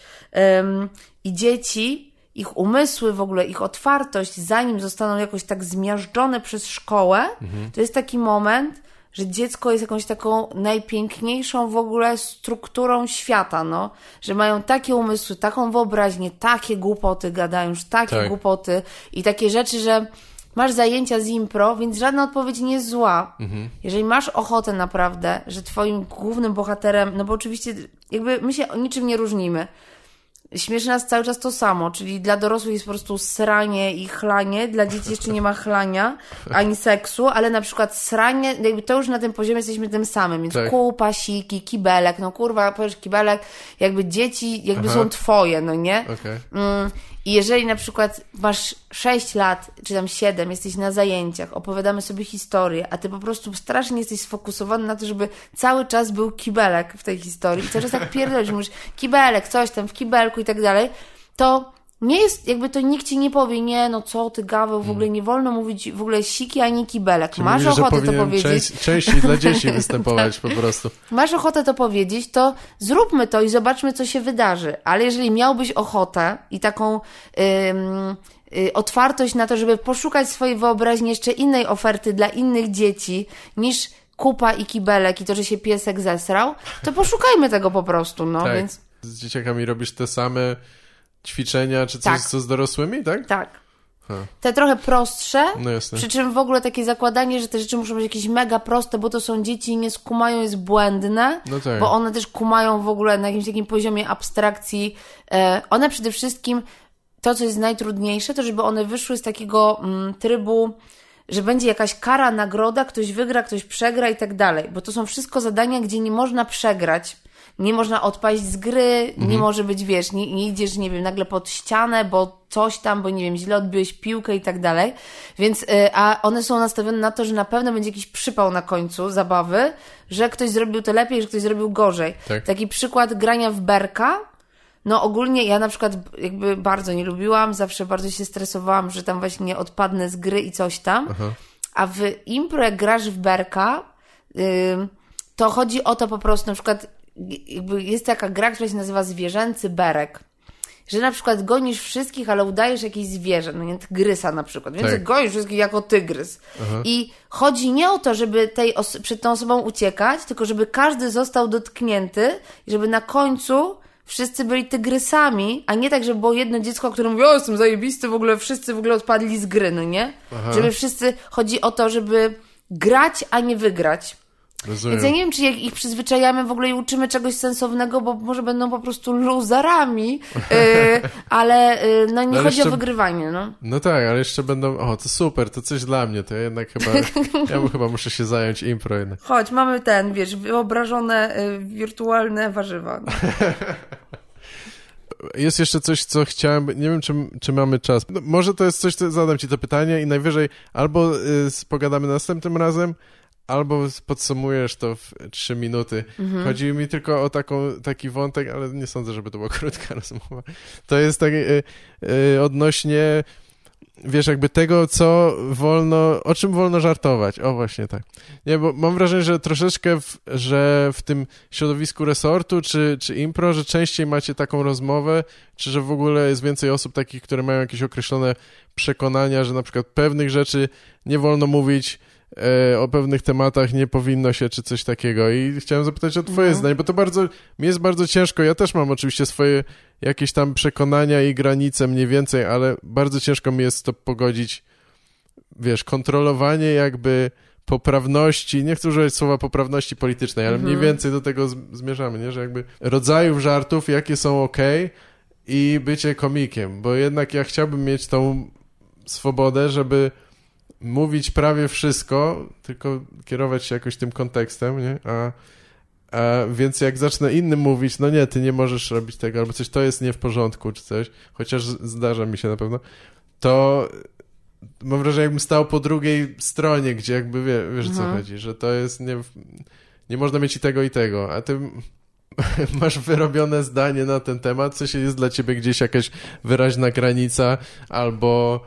Ym, I dzieci, ich umysły w ogóle, ich otwartość, zanim zostaną jakoś tak zmiażdżone przez szkołę, to jest taki moment, że dziecko jest jakąś taką najpiękniejszą w ogóle strukturą świata, no. Że mają takie umysły, taką wyobraźnię, takie głupoty gadają, już takie Tak. głupoty i takie rzeczy, że masz zajęcia z impro, więc żadna odpowiedź nie jest zła. Jeżeli masz ochotę naprawdę, że twoim głównym bohaterem, no bo oczywiście jakby my się niczym nie różnimy. Śmieszy nas cały czas to samo, czyli dla dorosłych jest po prostu sranie i chlanie, dla dzieci jeszcze nie ma chlania, ani seksu, ale na przykład sranie, jakby to już na tym poziomie jesteśmy tym samym, więc Tak. kupa, siki, kibelek, no kurwa, powiesz kibelek, jakby dzieci jakby Aha. są twoje, no nie? Mm, I jeżeli na przykład masz 6 lat, czy tam 7, jesteś na zajęciach, opowiadamy sobie historię, a ty po prostu strasznie jesteś sfokusowany na to, żeby cały czas był kibelek w tej historii i cały czas tak pierdolisz, mówisz kibelek, coś tam w kibelku i tak dalej, to nie jest, jakby to nikt ci nie powie, nie, no co ty gaweł, w ogóle nie wolno mówić w ogóle siki ani kibelek. Czyli Masz mówisz, ochotę to powiedzieć. Część, częściej dla dzieci występować po prostu. masz ochotę to powiedzieć, to zróbmy to i zobaczmy, co się wydarzy. Ale jeżeli miałbyś ochotę i taką ym, y, otwartość na to, żeby poszukać swojej wyobraźni jeszcze innej oferty dla innych dzieci niż kupa i kibelek i to, że się piesek zesrał, to poszukajmy tego po prostu, no Tak. więc Z dzieciakami robisz te same ćwiczenia, czy coś, Tak. co z dorosłymi, tak? tak. Ha. Te trochę prostsze, No jasne. Przy czym w ogóle takie zakładanie, że te rzeczy muszą być jakieś mega proste, bo to są dzieci i nie skumają, jest błędne. No tak. Bo one też kumają w ogóle na jakimś takim poziomie abstrakcji. E, one przede wszystkim, to co jest najtrudniejsze, to żeby one wyszły z takiego mm, trybu, że będzie jakaś kara, nagroda, ktoś wygra, ktoś przegra i tak dalej. Bo to są wszystko zadania, gdzie nie można przegrać. Nie można odpaść z gry, nie może być, wiesz, nie, nie idziesz, nie wiem, nagle pod ścianę, bo coś tam, bo nie wiem, źle odbiłeś piłkę i tak dalej. Więc, y, a one są nastawione na to, że na pewno będzie jakiś przypał na końcu zabawy, że ktoś zrobił to lepiej, że ktoś zrobił gorzej. Tak. Taki przykład grania w berka, no ogólnie ja na przykład jakby bardzo nie lubiłam, zawsze bardzo się stresowałam, że tam właśnie odpadnę z gry i coś tam. A w impro jak grasz w berka, to chodzi o to po prostu, na przykład jakby jest taka gra, która się nazywa zwierzęcy berek. Że na przykład gonisz wszystkich, ale udajesz jakieś zwierzę, no nie, tygrysa na przykład, więc Tak. gonisz wszystkich jako tygrys. I chodzi nie o to, żeby tej przed tą osobą uciekać, tylko żeby każdy został dotknięty i żeby na końcu wszyscy byli tygrysami, a nie tak, żeby było jedno dziecko, które mówi, o jestem zajebisty, w ogóle wszyscy w ogóle odpadli z gry, no nie? Żeby wszyscy, chodzi o to, żeby grać, a nie wygrać. Rozumiem. Więc ja nie wiem, czy jak ich przyzwyczajamy w ogóle i uczymy czegoś sensownego, bo może będą po prostu luzarami, yy, ale yy, no nie Ale chodzi jeszcze- o wygrywanie, no. No tak, ale jeszcze będą, o to super, to coś dla mnie, to ja jednak chyba, ja chyba muszę się zająć impro jednak. Chodź, mamy ten, wiesz, wyobrażone y, wirtualne warzywa. Jest jeszcze coś, co chciałem, nie wiem, czy, czy mamy czas. No, może to jest coś, co zadam ci to pytanie i najwyżej albo y, pogadamy następnym razem, albo podsumujesz to w trzy minuty. Chodzi mi tylko o taką, taki wątek, ale nie sądzę, żeby to była krótka rozmowa. To jest tak y, y, odnośnie wiesz, jakby tego, co wolno, o czym wolno żartować. O, właśnie tak. Nie, bo mam wrażenie, że troszeczkę, w, że w tym środowisku resortu czy, czy impro, że częściej macie taką rozmowę, czy że w ogóle jest więcej osób takich, które mają jakieś określone przekonania, że na przykład pewnych rzeczy nie wolno mówić, o pewnych tematach nie powinno się, czy coś takiego. I chciałem zapytać o twoje no. zdanie, bo to bardzo, mi jest bardzo ciężko. Ja też mam oczywiście swoje jakieś tam przekonania i granice mniej więcej, ale bardzo ciężko mi jest to pogodzić, wiesz, kontrolowanie jakby poprawności, nie chcę używać słowa poprawności politycznej, ale mniej mhm. więcej do tego zmierzamy, nie? że jakby rodzajów żartów, jakie są ok i bycie komikiem, bo jednak ja chciałbym mieć tą swobodę, żeby mówić prawie wszystko, tylko kierować się jakoś tym kontekstem, nie? A, a więc jak zacznę innym mówić, no nie, ty nie możesz robić tego, albo coś to jest nie w porządku, czy coś, chociaż zdarza mi się na pewno, to mam wrażenie, jakbym stał po drugiej stronie, gdzie jakby wie, wiesz, mhm. co chodzi, że to jest nie, nie można mieć i tego, i tego, a ty masz wyrobione zdanie na ten temat, coś jest dla ciebie gdzieś jakaś wyraźna granica, albo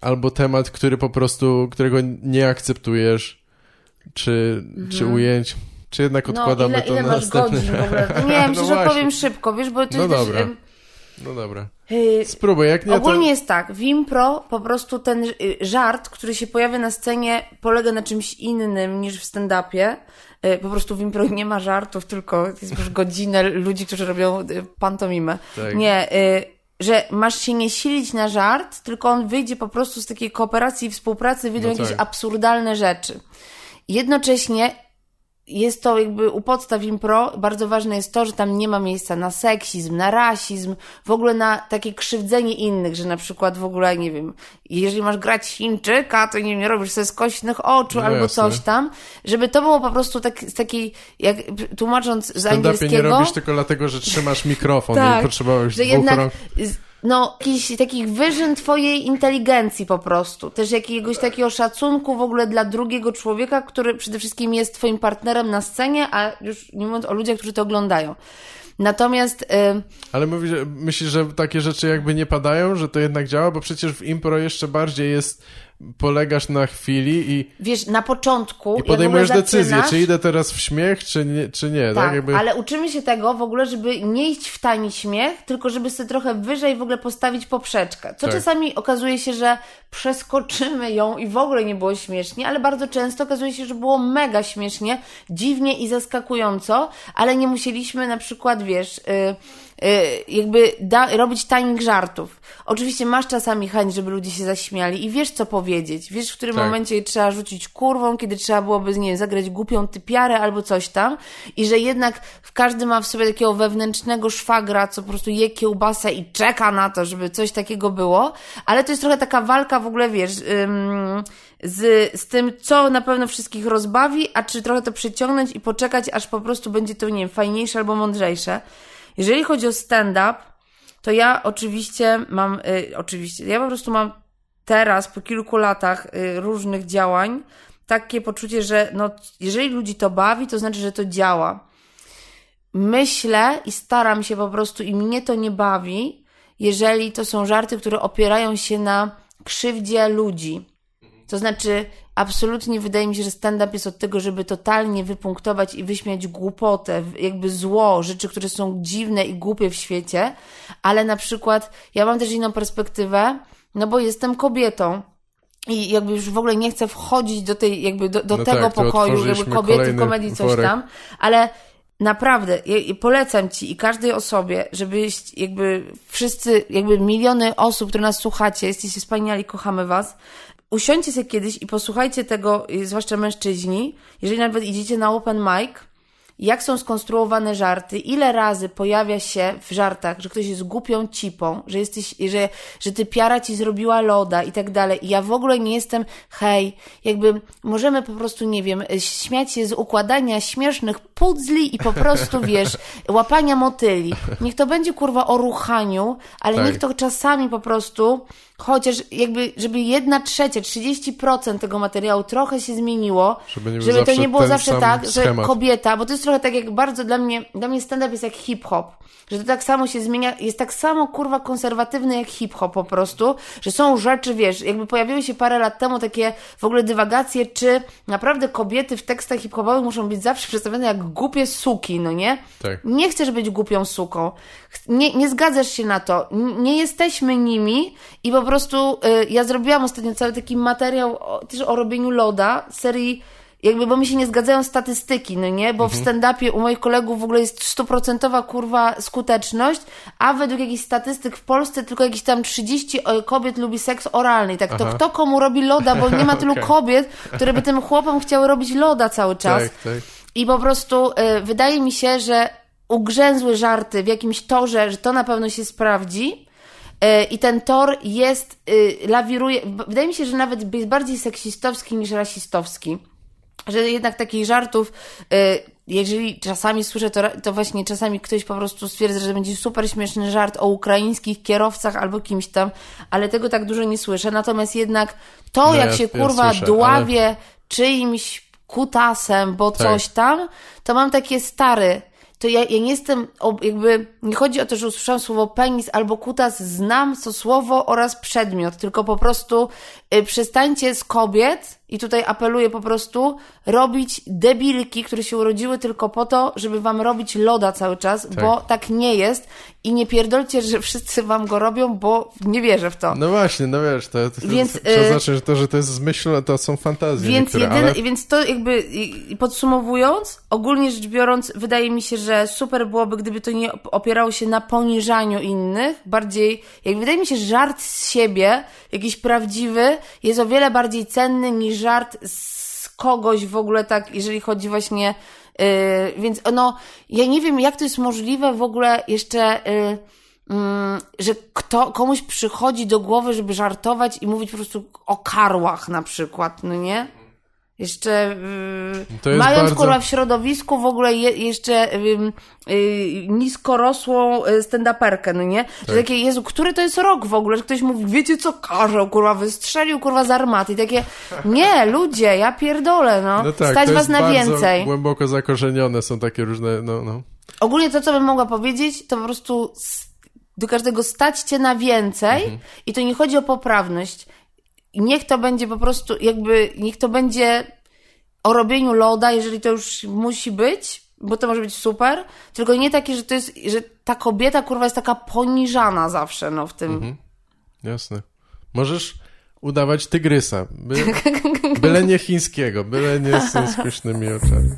albo temat, który po prostu, którego nie akceptujesz, czy, mhm. czy ujęć, czy jednak no, odkładamy no, ile, to ile na masz następny godzin w ogóle? Nie, myślę, no że powiem szybko, wiesz, bo to no jest dobra. Też, no dobra. Y, Spróbuj, jak nie Ogólnie to... jest tak, w impro po prostu ten y, żart, który się pojawia na scenie, polega na czymś innym niż w stand-upie. Y, po prostu w impro nie ma żartów, tylko jest już godzinę ludzi, którzy robią pantomimę. Tak. Nie, że masz się nie silić na żart, tylko on wyjdzie po prostu z takiej kooperacji i współpracy, wyjdą no jakieś tak. absurdalne rzeczy. Jednocześnie jest to jakby u podstaw impro. Bardzo ważne jest to, że tam nie ma miejsca na seksizm, na rasizm, w ogóle na takie krzywdzenie innych, że na przykład w ogóle, nie wiem, jeżeli masz grać Chińczyka, to nie wiem, robisz sobie skośnych oczu no albo jasne. coś tam, żeby to było po prostu tak, z takiej, jak tłumacząc z angielskiego... nie robisz tylko dlatego, że trzymasz mikrofon tak, i potrzebowałeś że dwóch jednak rąk no, jakichś takich wyżyn twojej inteligencji po prostu. Też jakiegoś takiego szacunku w ogóle dla drugiego człowieka, który przede wszystkim jest twoim partnerem na scenie, a już nie mówiąc o ludziach, którzy to oglądają. Natomiast. Y... Ale mówisz, myślisz, że takie rzeczy jakby nie padają, że to jednak działa, bo przecież w impro jeszcze bardziej jest polegasz na chwili i... Wiesz, na początku... I podejmujesz decyzję, czy idę teraz w śmiech, czy nie, czy nie tak? tak Jakby... ale uczymy się tego w ogóle, żeby nie iść w tani śmiech, tylko żeby sobie trochę wyżej w ogóle postawić poprzeczkę. Co tak. czasami okazuje się, że przeskoczymy ją i w ogóle nie było śmiesznie, ale bardzo często okazuje się, że było mega śmiesznie, dziwnie i zaskakująco, ale nie musieliśmy na przykład, wiesz... Yy, jakby da, robić timing żartów. Oczywiście masz czasami chęć, żeby ludzie się zaśmiali i wiesz, co powiedzieć. Wiesz, w którym tak. momencie trzeba rzucić kurwą, kiedy trzeba byłoby, nie wiem, zagrać głupią typiarę albo coś tam. I że jednak każdy ma w sobie takiego wewnętrznego szwagra, co po prostu je kiełbasę i czeka na to, żeby coś takiego było. Ale to jest trochę taka walka w ogóle, wiesz... Ym, z, z tym, co na pewno wszystkich rozbawi, a czy trochę to przyciągnąć i poczekać, aż po prostu będzie to, nie wiem, fajniejsze albo mądrzejsze. Jeżeli chodzi o stand-up, to ja oczywiście mam, y, oczywiście, ja po prostu mam teraz, po kilku latach y, różnych działań, takie poczucie, że no, jeżeli ludzi to bawi, to znaczy, że to działa. Myślę i staram się po prostu, i mnie to nie bawi, jeżeli to są żarty, które opierają się na krzywdzie ludzi. To znaczy, absolutnie wydaje mi się, że stand-up jest od tego, żeby totalnie wypunktować i wyśmiać głupotę, jakby zło, rzeczy, które są dziwne i głupie w świecie, ale na przykład ja mam też inną perspektywę, no bo jestem kobietą. I jakby już w ogóle nie chcę wchodzić do tej, jakby do, do no tego tak, pokoju, jakby kobiety komedii, coś worek. tam, ale naprawdę, polecam ci i każdej osobie, żebyś jakby wszyscy, jakby miliony osób, które nas słuchacie, jesteście wspaniali, kochamy was, usiądźcie sobie kiedyś i posłuchajcie tego, y, zwłaszcza mężczyźni, jeżeli nawet idziecie na open mic, jak są skonstruowane żarty, ile razy pojawia się w żartach, że ktoś jest głupią cipą, że jesteś, że, że ty piara ci zrobiła loda i tak dalej. I ja w ogóle nie jestem, hej, jakby możemy po prostu, nie wiem, śmiać się z układania śmiesznych pudzli i po prostu, wiesz, łapania motyli. Niech to będzie kurwa o ruchaniu, ale tak. niech to czasami po prostu chociaż jakby, żeby jedna trzecia, 30% tego materiału trochę się zmieniło, Żeby żeby to nie było zawsze tak, że schemat. kobieta, bo to jest trochę tak jak bardzo dla mnie, dla mnie stand-up jest jak hip-hop, że to tak samo się zmienia, jest tak samo kurwa konserwatywny jak hip-hop po prostu, że są rzeczy, wiesz, jakby pojawiły się parę lat temu takie w ogóle dywagacje, czy naprawdę kobiety w tekstach hip-hopowych muszą być zawsze przedstawione jak głupie suki, no nie? Tak. Nie chcesz być głupią suką. Nie, nie zgadzasz się na to. Nie jesteśmy nimi i po prostu y, ja zrobiłam ostatnio cały taki materiał o, też o robieniu loda, serii jakby, bo mi się nie zgadzają statystyki, no nie? Bo w stand-upie u moich kolegów w ogóle jest stuprocentowa kurwa skuteczność, a według jakichś statystyk w Polsce tylko jakieś tam 30 kobiet lubi seks oralny. I Tak, to Aha. kto komu robi loda, bo nie ma tylu Okej. kobiet, które by tym chłopom chciały robić loda cały czas. Tak, tak. I po prostu y, wydaje mi się, że ugrzęzły żarty w jakimś torze, że to na pewno się sprawdzi. Y, I ten tor jest, y, lawiruje. Wydaje mi się, że nawet jest bardziej seksistowski niż rasistowski. Że jednak takich żartów, y, jeżeli czasami słyszę, to, to właśnie czasami ktoś po prostu stwierdza, że będzie super śmieszny żart o ukraińskich kierowcach albo kimś tam, ale tego tak dużo nie słyszę. Natomiast jednak to, No jak ja- się ja kurwa słyszę, dławie czyimś kutasem, bo Tak. coś tam, to mam takie stary. To ja, ja nie jestem, jakby, nie chodzi o to, że usłyszałam słowo penis albo kutas, znam to słowo oraz przedmiot, tylko po prostu przestańcie z kobiet, i tutaj apeluję po prostu, robić debilki, które się urodziły tylko po to, żeby wam robić loda cały czas, bo tak nie jest i nie pierdolcie, że wszyscy wam go robią, bo nie wierzę w to. No właśnie, no wiesz, to, to, Więc, to, to y, znaczy, że to, że to jest zmyślone, to są fantazje Więc, niektóre, jedyne, ale... więc to jakby podsumowując, ogólnie rzecz biorąc, wydaje mi się, że super byłoby, gdyby to nie op- opierało się na poniżaniu innych, bardziej, jak wydaje mi się, żart z siebie, jakiś prawdziwy, jest o wiele bardziej cenny niż żart z kogoś w ogóle tak, jeżeli chodzi właśnie, yy, więc no, ja nie wiem, jak to jest możliwe w ogóle jeszcze, yy, że kto, komuś przychodzi do głowy, żeby żartować i mówić po prostu o karłach na przykład, no nie? Jeszcze yy, mając bardzo- kurwa w środowisku w ogóle je, jeszcze yy, yy, niskorosłą yy, stand-uperkę, no nie? Że Tak. takie, Jezu, który to jest rok w ogóle? Że ktoś mówi, wiecie co, karzeł, kurwa, wystrzelił, kurwa, z armaty. I takie, nie, ludzie, ja pierdolę, no. No tak, Stać was na więcej. głęboko zakorzenione są takie różne, no, no. Ogólnie to, co bym mogła powiedzieć, to po prostu do każdego stać cię na więcej Mhm. i to nie chodzi o poprawność. Niech to będzie po prostu jakby, niech to będzie o robieniu loda, jeżeli to już musi być, bo to może być super, tylko nie takie, że to jest, że ta kobieta kurwa jest taka poniżana zawsze, no w tym. Mhm. Jasne. Możesz udawać tygrysa, by, byle nie chińskiego, byle nie z pysznymi oczami.